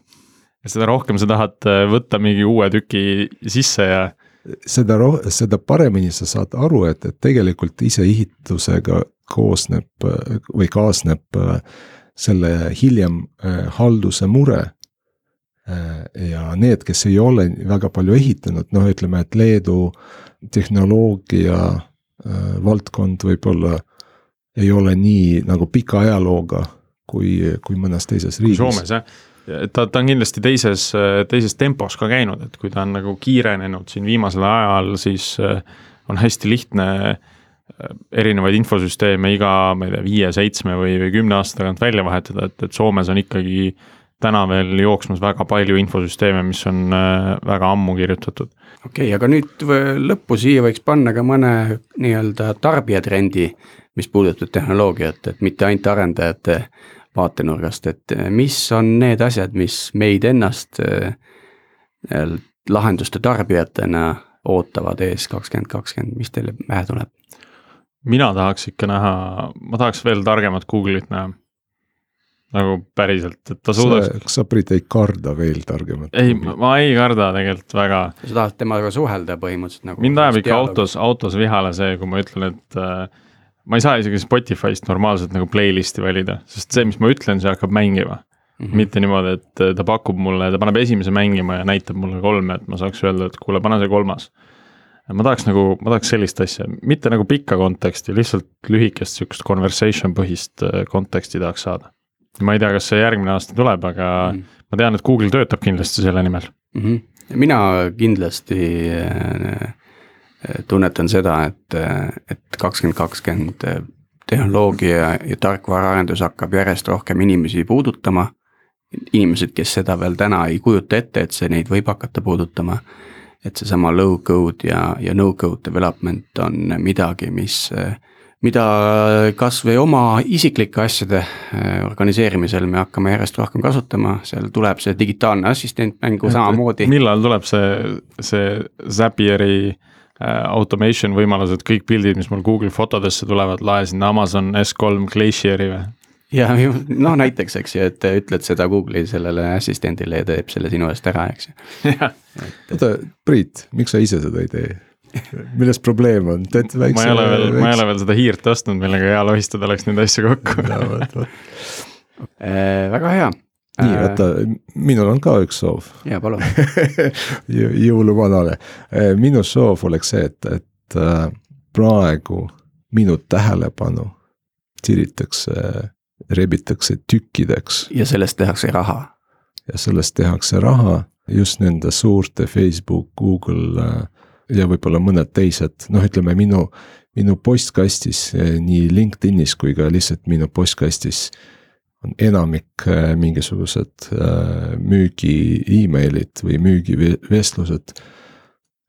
[SPEAKER 1] seda rohkem sa tahad äh, võtta mingi uue tüki sisse ja
[SPEAKER 3] seda roh-, seda paremini sa saad aru, et, et tegelikult iseehitusega koosneb või kaasneb äh, selle hiljem äh, halduse mure. Äh, ja need, kes ei ole väga palju ehitanud, noh, ütleme, et Leedu tehnoloogia valdkond võib-olla ei ole nii nagu pika ajalooga kui, kui mõnes teises riigis.
[SPEAKER 1] Soomes jah ta, ta on kindlasti teises, teises tempos ka käinud, et kui ta on nagu kiirenenud siin viimasel ajal, siis on hästi lihtne erinevaid infosüsteeme iga, ma ei tea, viie-seitsme või, või kümne aasta tagant välja vahetada, et, et Soomes on ikkagi täna veel jooksmas väga palju infosüsteeme, mis on äh, väga ammu kirjutatud.
[SPEAKER 2] okei okay,, aga nüüd lõppu siia võiks panna ka mõne nii-öelda tarbijatrendi, mis puudutab tehnoloogiat, et mitte ainult arendajate vaatenurgast, et mis on need asjad, mis meid ennast äh, lahenduste tarbijatena ootavad ees kakskümmend kakskümmend, mis teile pähe tuleb?
[SPEAKER 1] Mina tahaks ikka näha, ma tahaks veel targemat Google'it näha. nagu päriselt, et ta suudaks.
[SPEAKER 3] kas sa, Priit, ei karda veel targemat?
[SPEAKER 1] ei, ma ei karda tegelikult väga.
[SPEAKER 2] sa tahad temaga suhelda põhimõtteliselt nagu.
[SPEAKER 1] mind ajab ikka autos, autos vihale see, kui ma ütlen, et äh, ma ei saa isegi Spotify'st normaalselt nagu playlist'i valida, sest see, mis ma ütlen, see hakkab mängima mm. -hmm. mitte niimoodi, et ta pakub mulle, ta paneb esimese mängima ja näitab mulle kolme, et ma saaks öelda, et kuule, pane see kolmas ma tahaks nagu, ma tahaks sellist asja, mitte nagu pikka konteksti, lihtsalt lühikest sihukest conversation põhist äh, konteksti tahaks saada. ma ei tea, kas see järgmine aasta tuleb, aga mm. ma tean, et Google töötab kindlasti selle nimel
[SPEAKER 2] mm. -hmm. mina kindlasti äh, tunnetan seda, et, et kakskümmend kakskümmend tehnoloogia ja tarkvaraarendus hakkab järjest rohkem inimesi puudutama inimesed, kes seda veel täna ei kujuta ette, et see neid võib hakata puudutama. Et seesama low code ja, ja no code development on midagi, mis, mida kasvõi oma isiklike asjade äh, organiseerimisel me hakkame järjest rohkem kasutama, seal tuleb see digitaalne assistent mängu samamoodi.
[SPEAKER 1] millal tuleb see, see Zapieri äh, automation võimalused, kõik pildid, mis mul Google fotodesse tulevad, lae sinna Amazon S3 Glacieri või?
[SPEAKER 2] Ja <laughs> noh, näiteks, eks ju, et ütled seda Google'i sellele assistendile ja teeb selle sinu eest ära, eks ju.
[SPEAKER 3] oota, Priit, miks sa ise seda ei tee? milles probleem on, teed
[SPEAKER 1] väikse. ma ei ole veel, ma ei ole veel seda hiirt ostnud, millega hea lohistada oleks neid asju kokku
[SPEAKER 2] äh, väga hea.
[SPEAKER 3] nii, oota, minul on ka üks soov.
[SPEAKER 2] jaa, palun <laughs>
[SPEAKER 3] jõuluvanale, äh, minu soov oleks see, et, et äh, praegu minu tähelepanu tiritakse rebitakse tükkideks.
[SPEAKER 2] ja sellest tehakse raha.
[SPEAKER 3] ja sellest tehakse raha just nende suurte Facebook, Google äh, ja võib-olla mõned teised, noh, ütleme minu, minu postkastis äh, nii LinkedInis kui ka lihtsalt minu postkastis on enamik äh, mingisugused müügi email'id või müügivestlused.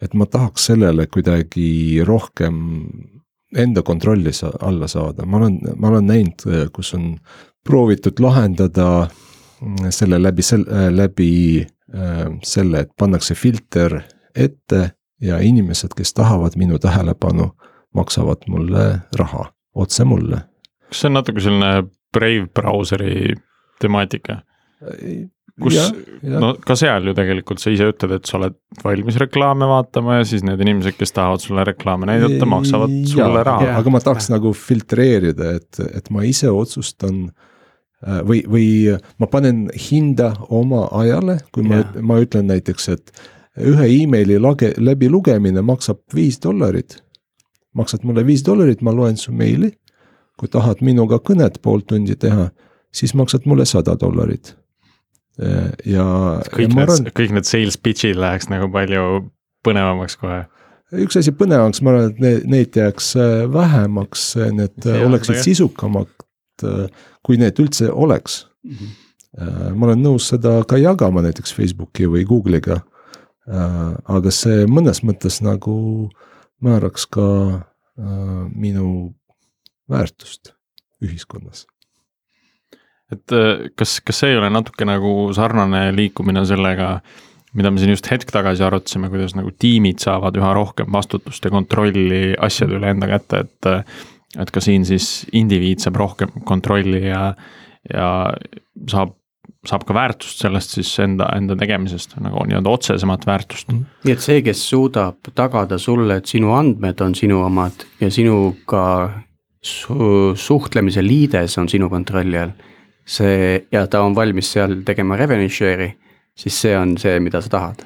[SPEAKER 3] et ma tahaks sellele kuidagi rohkem enda kontrolli sa-, alla saada, ma olen, ma olen näinud, kus on proovitud lahendada mm, selle läbi sel-, läbi äh, selle, et pannakse filter ette ja inimesed, kes tahavad minu tähelepanu, maksavad mulle raha, otse mulle.
[SPEAKER 1] kas see on natuke selline Brave brauseri temaatika? Kus, no ka seal ju tegelikult sa ise ütled, et sa oled valmis reklaame vaatama ja siis need inimesed, kes tahavad sulle reklaame näidata, maksavad sulle raha.
[SPEAKER 3] aga ma tahaks nagu filtreerida, et, et ma ise otsustan äh, või, või ma panen hinda oma ajale, kui ma, ma ütlen näiteks, et ühe emaili lage, läbilugemine maksab viis dollarit. maksad mulle viis dollarit, ma loen su meili. kui tahad minuga kõnet pool tundi teha, siis maksad mulle sada dollarit ja.
[SPEAKER 1] kõik need arvan, kõik need sales pitch'id läheks nagu palju põnevamaks kohe.
[SPEAKER 3] üks asi põnevamaks, ma arvan, et need, neid jääks äh, vähemaks, need See oleksid sisukamad, äh, kui need üldse oleks mm. -hmm. ma olen nõus seda ka jagama näiteks Facebooki või Google'iga. aga see mõnes mõttes nagu määraks ka minu väärtust ühiskonnas
[SPEAKER 1] et äh, kas, kas see ei ole natuke nagu sarnane liikumine sellega, mida me siin just hetk tagasi arutasime, kuidas nagu tiimid saavad üha rohkem vastutust ja kontrolli asjade üle enda kätte, et et ka siin siis indiviid saab rohkem kontrolli ja, ja saab, saab ka väärtust sellest siis enda, enda tegemisest nagu nii-öelda otsesemat väärtust.
[SPEAKER 2] nii et see, kes suudab tagada sulle, et sinu andmed on sinu omad ja sinuga su suhtlemise liides on sinu kontrolli all see ja ta on valmis seal tegema revenue share'i, siis see on see, mida sa tahad.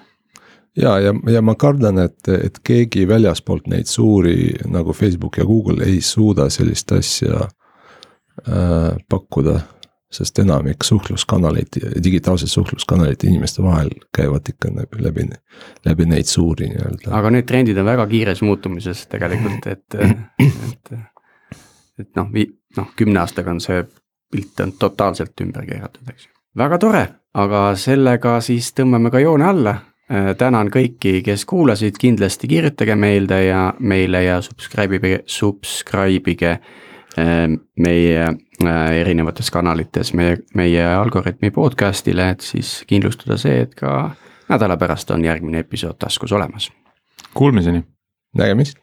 [SPEAKER 3] ja, ja, ja ma kardan, et, et keegi väljaspoolt neid suuri nagu Facebook ja Google ei suuda sellist asja äh, pakkuda. sest enamik suhtluskanaleid, digitaalsed suhtluskanalid inimeste vahel käivad ikka läbi, läbi, läbi neid suuri nii-öelda.
[SPEAKER 2] aga need trendid on väga kiires muutumises tegelikult, et, et, et noh, noh kümne aastaga on see pilt on totaalselt ümber keeratud, eks ju. väga tore, aga sellega siis tõmbame ka joone alla. Äh, tänan kõiki, kes kuulasid, kindlasti kirjutage meelde ja meile ja subscribe ige, subscribe ige äh, meie äh, erinevates kanalites meie, meie Algorütmi podcast'ile, et siis kindlustada see, et ka nädala pärast on järgmine episood taskus olemas.
[SPEAKER 1] Kuulmiseni.
[SPEAKER 3] nägemist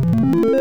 [SPEAKER 3] Thank you.